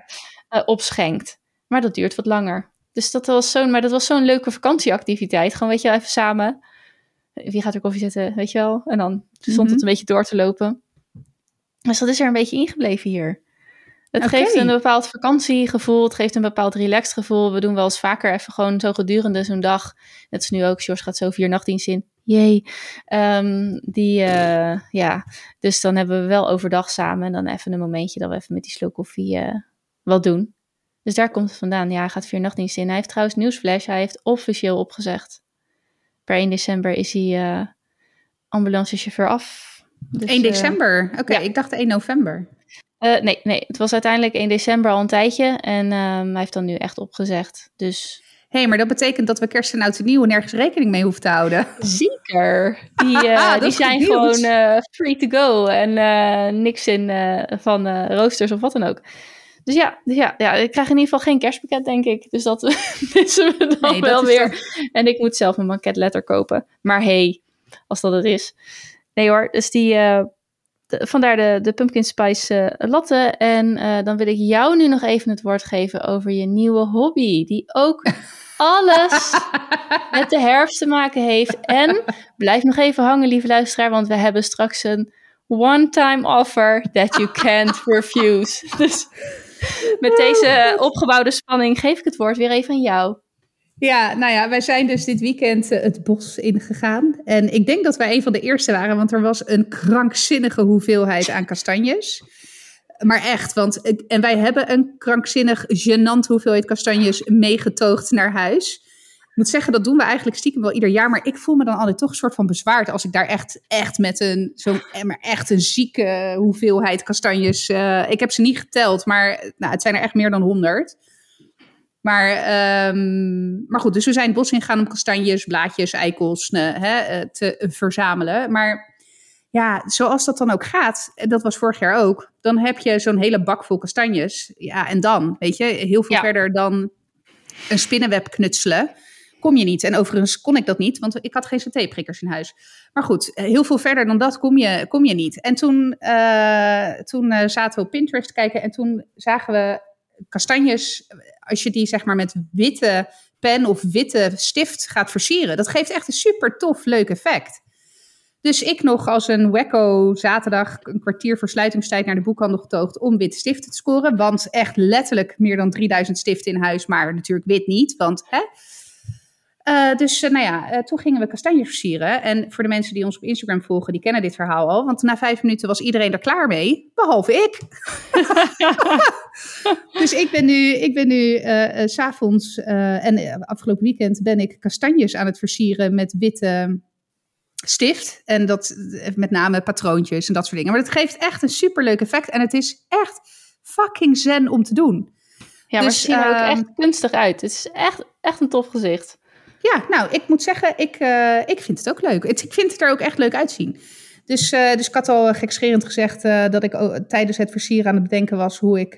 opschenkt. Maar dat duurt wat langer. Dus dat was zo'n, maar dat was zo'n leuke vakantieactiviteit. Gewoon, weet je, even samen wie gaat er koffie zetten, weet je wel? En dan stond het mhm. een beetje door te lopen. Dus dat is er een beetje ingebleven hier. Het geeft een bepaald vakantiegevoel, het geeft een bepaald relaxed gevoel. We doen wel eens vaker even gewoon zo gedurende zo'n dag. Net is nu ook, George gaat zo vier nachtdienst in. Jee. Um, die, uh, ja, dus dan hebben we wel overdag samen en dan even een momentje dat we even met die slow koffie uh, wat doen. Dus daar komt het vandaan. Ja, hij gaat vier nachtdienst in. Hij heeft trouwens nieuwsflash, hij heeft officieel opgezegd per 1 december is hij uh, ambulancechauffeur af. Dus, 1 eh, december? Oké, okay, ja. ik dacht 1 november. Uh, nee, nee, het was uiteindelijk 1 december al een tijdje. En um, hij heeft dan nu echt opgezegd. Dus Hé, hey, maar dat betekent dat we kerst en oud en nieuw nergens rekening mee hoeven te houden. Zeker. Die, [LAUGHS] uh, die zijn gewoon free to go en niks in van roosters of wat dan ook. Dus ja, dus ja, ja, ik krijg in ieder geval geen kerstpakket, denk ik. Dus dat [LAUGHS] missen we dan nee, wel weer. En ik moet zelf een banketletter kopen. Maar hey, als dat het is. Nee hoor, dus die... Uh, de, vandaar de, de pumpkin spice uh, latte. En uh, dan wil ik jou nu nog even het woord geven over je nieuwe hobby. Die ook [LAUGHS] alles met de herfst te maken heeft. En blijf nog even hangen, lieve luisteraar, want we hebben straks een one-time offer that you can't [LAUGHS] refuse. Dus met deze opgebouwde spanning geef ik het woord weer even aan jou. Ja, nou ja, wij zijn dus dit weekend uh, het bos ingegaan. En ik denk dat wij een van de eerste waren, want er was een krankzinnige hoeveelheid aan kastanjes. Maar echt, want en wij hebben een krankzinnig, gênant hoeveelheid kastanjes meegetoogd naar huis. Ik moet zeggen, dat doen we eigenlijk stiekem wel ieder jaar. Maar ik voel me dan altijd toch een soort van bezwaard als ik daar echt, echt met een, zo, maar echt een zieke hoeveelheid kastanjes. Uh, ik heb ze niet geteld, maar nou, het zijn er echt meer dan honderd. Maar, um, maar goed, dus we zijn het bos ingegaan om kastanjes, blaadjes, eikels uh, hè, te verzamelen. Maar ja, zoals dat dan ook gaat, dat was vorig jaar ook, dan heb je zo'n hele bak vol kastanjes. Ja, en dan, weet je, heel veel verder dan een spinnenweb knutselen kom je niet. En overigens kon ik dat niet, want ik had geen CT-prikkers in huis. Maar goed, heel veel verder dan dat kom je, kom je niet. En toen, uh, toen uh, zaten we op Pinterest te kijken en toen zagen we kastanjes, als je die zeg maar met witte pen of witte stift gaat versieren. Dat geeft echt een super tof, leuk effect. Dus ik nog als een wekko zaterdag een kwartier versluitingstijd naar de boekhandel getoogd om witte stiften te scoren. Want echt letterlijk meer dan 3000 stiften in huis, maar natuurlijk wit niet. Want hè, uh, dus uh, nou ja, uh, toen gingen we kastanjes versieren. En voor de mensen die ons op Instagram volgen, die kennen dit verhaal al. Want na vijf minuten was iedereen er klaar mee, behalve ik. [LAUGHS] dus ik ben nu, ik ben nu s'avonds en afgelopen weekend ben ik kastanjes aan het versieren met witte stift. En dat met name patroontjes en dat soort dingen. Maar het geeft echt een superleuk effect. En het is echt fucking zen om te doen. Ja, maar dus, het ziet er ook echt kunstig uit. Het is echt, echt een tof gezicht. Ja, nou, ik moet zeggen, ik, uh, ik vind het ook leuk. Ik vind het er ook echt leuk uitzien. Dus, uh, dus ik had al gekscherend gezegd uh, dat ik tijdens het versieren aan het bedenken was hoe ik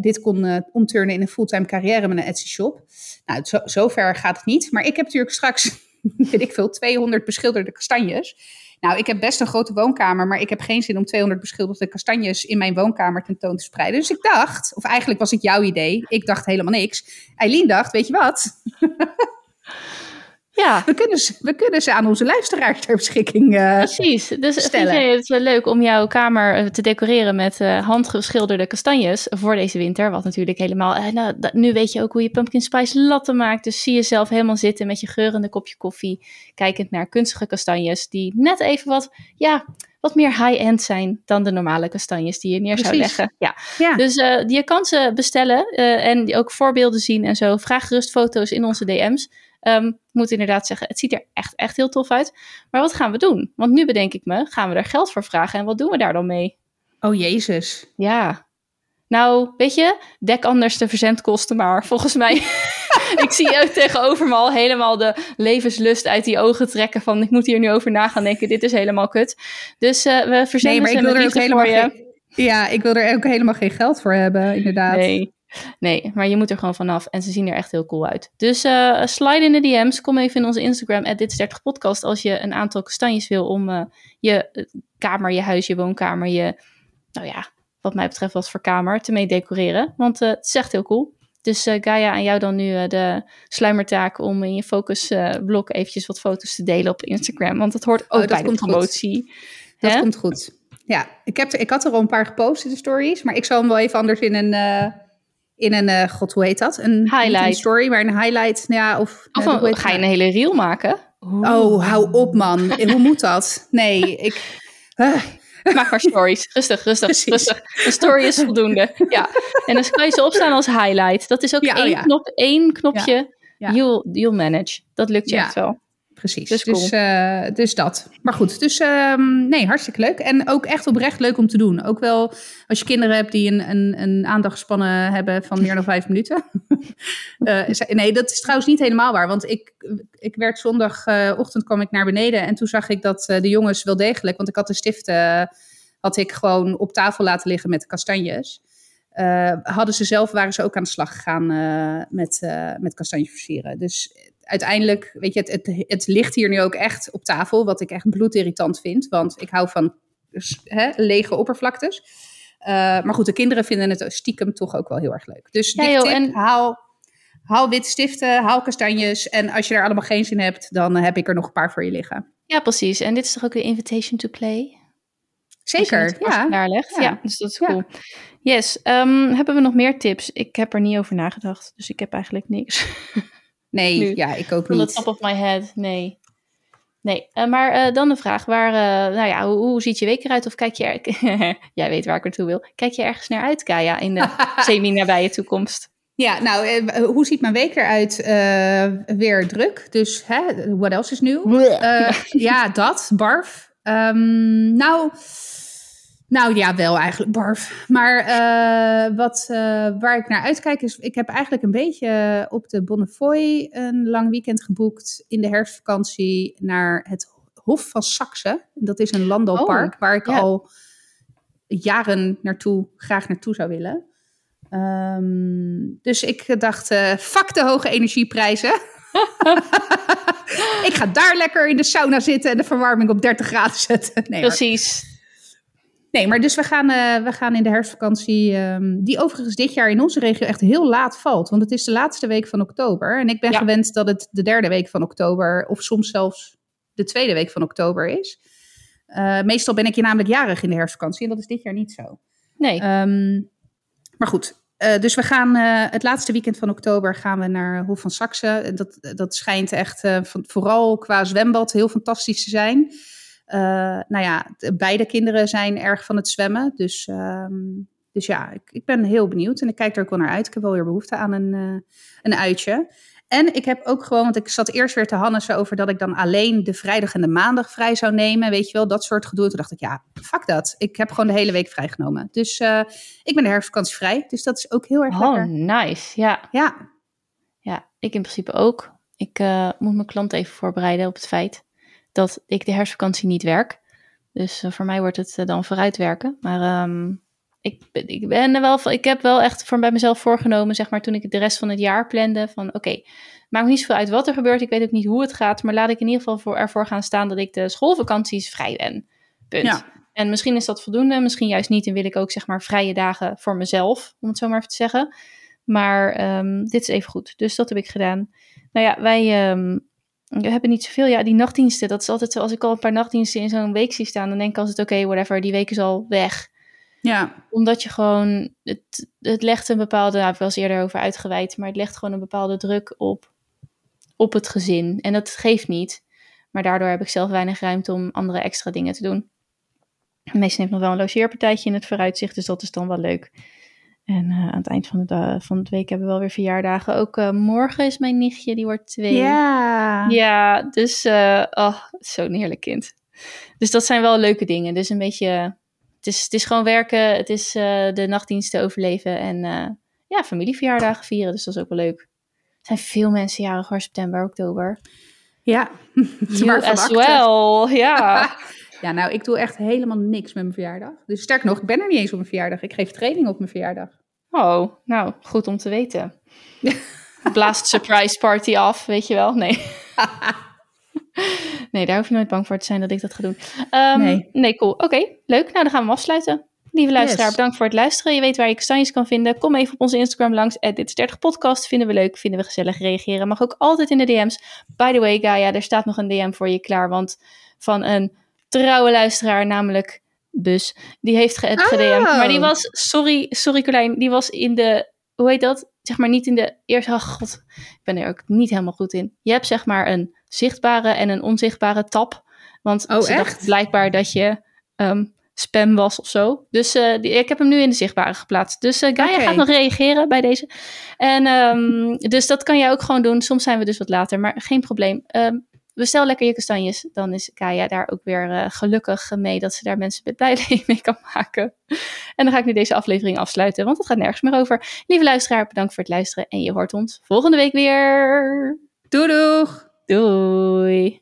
dit kon omturnen in een fulltime carrière met een Etsy shop. Nou, zo, zover gaat het niet. Maar ik heb natuurlijk straks, [LAUGHS] weet ik veel, 200 beschilderde kastanjes. Nou, ik heb best een grote woonkamer, maar ik heb geen zin om 200 beschilderde kastanjes in mijn woonkamer tentoon te spreiden. Dus ik dacht, of eigenlijk was het jouw idee, ik dacht helemaal niks. Eileen dacht, weet je wat? [LAUGHS] Ja. We kunnen, ze, we kunnen ze aan onze luisteraars ter beschikking uh, Precies. Dus stellen. vind je het wel leuk om jouw kamer eh, te decoreren met uh, handgeschilderde kastanjes voor deze winter? Wat natuurlijk helemaal... Uh, nou, nu weet je ook hoe je pumpkin spice latte maakt. Dus zie jezelf helemaal zitten met je geurende kopje koffie. Kijkend naar kunstige kastanjes die net even wat... Ja, wat meer high-end zijn dan de normale kastanjes die je neer zou leggen. Ja. ja. Dus je kan ze bestellen en ook voorbeelden zien en zo. Vraag gerust foto's in onze DM's. Um, ik moet inderdaad zeggen, het ziet er echt, echt heel tof uit. Maar wat gaan we doen? Want nu bedenk ik me, gaan we er geld voor vragen en wat doen we daar dan mee? Oh jezus. Ja. Nou, weet je, dek anders de verzendkosten maar. Volgens mij, [LAUGHS] ik zie ook tegenover me al helemaal de levenslust uit die ogen trekken van ik moet hier nu over na gaan denken, dit is helemaal kut. Dus uh, we verzenden nee, maar ik wil er ook helemaal geen, Ja, ik wil er ook helemaal geen geld voor hebben, inderdaad. Nee. Nee, maar je moet er gewoon vanaf. En ze zien er echt heel cool uit. Dus uh, slide in de DM's. Kom even in onze Instagram, at dit 30 podcast. Als je een aantal kastanjes wil om uh, je eh, kamer, je huis, je woonkamer, je, nou ja, wat mij betreft wat voor kamer, te mee decoreren. Want uh, het is echt heel cool. Dus Gaia, aan jou dan nu de sluimertaak om in je focusblok eventjes wat foto's te delen op Instagram. Want dat hoort ook oh, bij de promotie. Dat komt goed. Ja, ik, heb er, ik had er al een paar gepost in de stories, maar ik zal hem wel even anders in een in een, uh, god, hoe heet dat? Een highlight. Een story, maar een highlight. Ja, of of een, ga je een hele reel maken? Oh, hou op man. hoe moet dat? Nee, ik... Uh. [LAUGHS] Maak maar stories. Rustig, rustig, rustig. Een story is voldoende. Ja. En dan kan je ze opstaan als highlight. Dat is ook ja, oh één, knop, één knopje. Ja. You'll, you'll manage. Dat lukt je echt wel precies. Dus, dus, uh, dus, dat. Maar goed, dus um, nee, hartstikke leuk. En ook echt oprecht leuk om te doen. Ook wel als je kinderen hebt die een, een, een aandachtspannen hebben van meer dan vijf minuten. [LAUGHS] uh, nee, dat is trouwens niet helemaal waar. Want ik, ik werd zondagochtend kwam ik naar beneden en toen zag ik dat uh, de jongens wel degelijk, want ik had de stiften had ik gewoon op tafel laten liggen met de kastanjes. Uh, hadden ze zelf, waren ze ook aan de slag gegaan uh, met, uh, met kastanjes versieren. Dus uiteindelijk, weet je, het, het, het, ligt hier nu ook echt op tafel, wat ik echt bloedirritant vind. Want ik hou van hè, lege oppervlaktes. maar goed, de kinderen vinden het stiekem toch ook wel heel erg leuk. Dus ja, joh, en... haal, haal witte stiften, haal kastanjes. En als je er allemaal geen zin hebt, dan heb ik er nog een paar voor je liggen. Ja, precies. En dit is toch ook een invitation to play? Zeker, ja. Daar legt. Ja. ja. dus dat is cool. Yes, um, hebben we nog meer tips? Ik heb er niet over nagedacht, dus ik heb eigenlijk niks. [LAUGHS] Nee, ja, ik ook From niet. the top of my head, nee. Nee, uh, maar uh, dan de vraag, waar, uh, nou ja, hoe, hoe, ziet je week eruit? Of kijk je, er, [LAUGHS] jij weet waar ik naartoe wil, kijk je ergens naar uit, Kaya, in de [LAUGHS] semi-nabije toekomst? Ja, nou, eh, hoe ziet mijn week eruit? Uh, weer druk. Dus, hè, what else is nieuw? Uh, ja, dat, barf. Um, nou, nou ja, wel eigenlijk barf. Maar uh, wat, waar ik naar uitkijk is, ik heb eigenlijk een beetje op de Bonnefoy een lang weekend geboekt in de herfstvakantie naar het Hof van Saxe. Dat is een landalpark oh, waar ik ja. al jaren naartoe, graag naartoe zou willen. Um, dus ik dacht, uh, fuck de hoge energieprijzen. [LAUGHS] [LAUGHS] ik ga daar lekker in de sauna zitten en de verwarming op 30 graden zetten. Nee, Precies. Nee, maar dus we gaan, uh, we gaan in de herfstvakantie, um, die overigens dit jaar in onze regio echt heel laat valt. Want het is de laatste week van oktober. En ik ben ja. gewend dat het de derde week van oktober, of soms zelfs de tweede week van oktober is. Uh, meestal ben ik hier namelijk jarig in de herfstvakantie en dat is dit jaar niet zo. Nee. Um, maar goed, uh, dus we gaan uh, het laatste weekend van oktober gaan we naar Hof van Saxe. Dat, dat schijnt echt uh, van, vooral qua zwembad heel fantastisch te zijn. Nou ja, de, beide kinderen zijn erg van het zwemmen. Dus, um, dus ja, ik, ik, ben heel benieuwd en ik kijk er ook wel naar uit. Ik heb wel weer behoefte aan een, een uitje. En ik heb ook gewoon, want ik zat eerst weer te hannissen over dat ik dan alleen de vrijdag en de maandag vrij zou nemen. Weet je wel, dat soort gedoe. Toen dacht ik, ja, fuck dat. Ik heb gewoon de hele week vrijgenomen. Dus uh, ik ben de herfstvakantie vrij. Dus dat is ook heel erg oh, lekker. nice. Ja. Ja. Ja, ik in principe ook. Ik uh, moet mijn klant even voorbereiden op het feit dat ik de herfstvakantie niet werk. Dus uh, voor mij wordt het dan vooruitwerken. Maar um, ik, ik ben er wel ik heb wel echt voor bij mezelf voorgenomen, zeg maar, toen ik de rest van het jaar plande, van oké, okay, maakt me niet zoveel uit wat er gebeurt, ik weet ook niet hoe het gaat, maar laat ik in ieder geval voor, ervoor gaan staan dat ik de schoolvakanties vrij ben. Punt. Ja. En misschien is dat voldoende, misschien juist niet, en wil ik ook zeg maar vrije dagen voor mezelf, om het zo maar even te zeggen. Maar um, dit is even goed, dus dat heb ik gedaan. Nou ja, wij um, we hebben niet zoveel. Ja, die nachtdiensten, dat is altijd zo. Als ik al een paar nachtdiensten in zo'n week zie staan, dan denk ik altijd, oké, okay, whatever, die week is al weg. Ja. Omdat je gewoon, het, het legt een bepaalde, heb ik wel eens eerder over uitgeweid, maar het legt gewoon een bepaalde druk op, op het gezin. En dat geeft niet. Maar daardoor heb ik zelf weinig ruimte om andere extra dingen te doen. Meestal heeft nog wel een logeerpartijtje in het vooruitzicht, dus dat is dan wel leuk. En uh, aan het eind van de, van de week hebben we wel weer verjaardagen. Ook uh, morgen is mijn nichtje, die wordt twee. Ja. Ja, dus, uh, oh, zo'n heerlijk kind. Dus dat zijn wel leuke dingen. Dus een beetje het is, het is gewoon werken, het is de nachtdiensten overleven en ja, familieverjaardagen vieren. Dus dat is ook wel leuk. Er zijn veel mensen jarig hoor, september, oktober. Ja, [LAUGHS] you as well, ja. [LAUGHS] ja, nou, ik doe echt helemaal niks met mijn verjaardag. Dus sterk nog, ik ben er niet eens op mijn verjaardag. Ik geef training op mijn verjaardag. Oh, nou, goed om te weten. [LAUGHS] Blaast surprise party af, weet je wel? Nee. [LAUGHS] nee, daar hoef je nooit bang voor te zijn dat ik dat ga doen. Um, nee. nee, cool. Oké, okay, leuk. Nou, dan gaan we hem afsluiten. Lieve luisteraar, yes. bedankt voor het luisteren. Je weet waar je kastanjes kan vinden. Kom even op onze Instagram langs. Dit is 30 podcast. Vinden we leuk, vinden we gezellig. Reageren mag ook altijd in de DM's. By the way, Gaia, er staat nog een DM voor je klaar. Want van een trouwe luisteraar, namelijk Bus, die heeft ge oh. Maar die was, sorry, sorry Colijn, die was in de, hoe heet dat? Zeg maar niet in de eerste, oh god, ik ben er ook niet helemaal goed in. Je hebt zeg maar een zichtbare en een onzichtbare tab. Want oh, ze dacht blijkbaar dat je um, spam was of zo. Dus uh, die, ik heb hem nu in de zichtbare geplaatst. Dus uh, Gaia okay. gaat nog reageren bij deze. En um, dus dat kan jij ook gewoon doen. Soms zijn we dus wat later, maar geen probleem. Um, bestel lekker je kastanjes. Dan is Kaya daar ook weer uh, gelukkig mee dat ze daar mensen blij mee kan maken. En dan ga ik nu deze aflevering afsluiten, want het gaat nergens meer over. Lieve luisteraar, bedankt voor het luisteren. En je hoort ons volgende week weer. Doei doeg! Doei!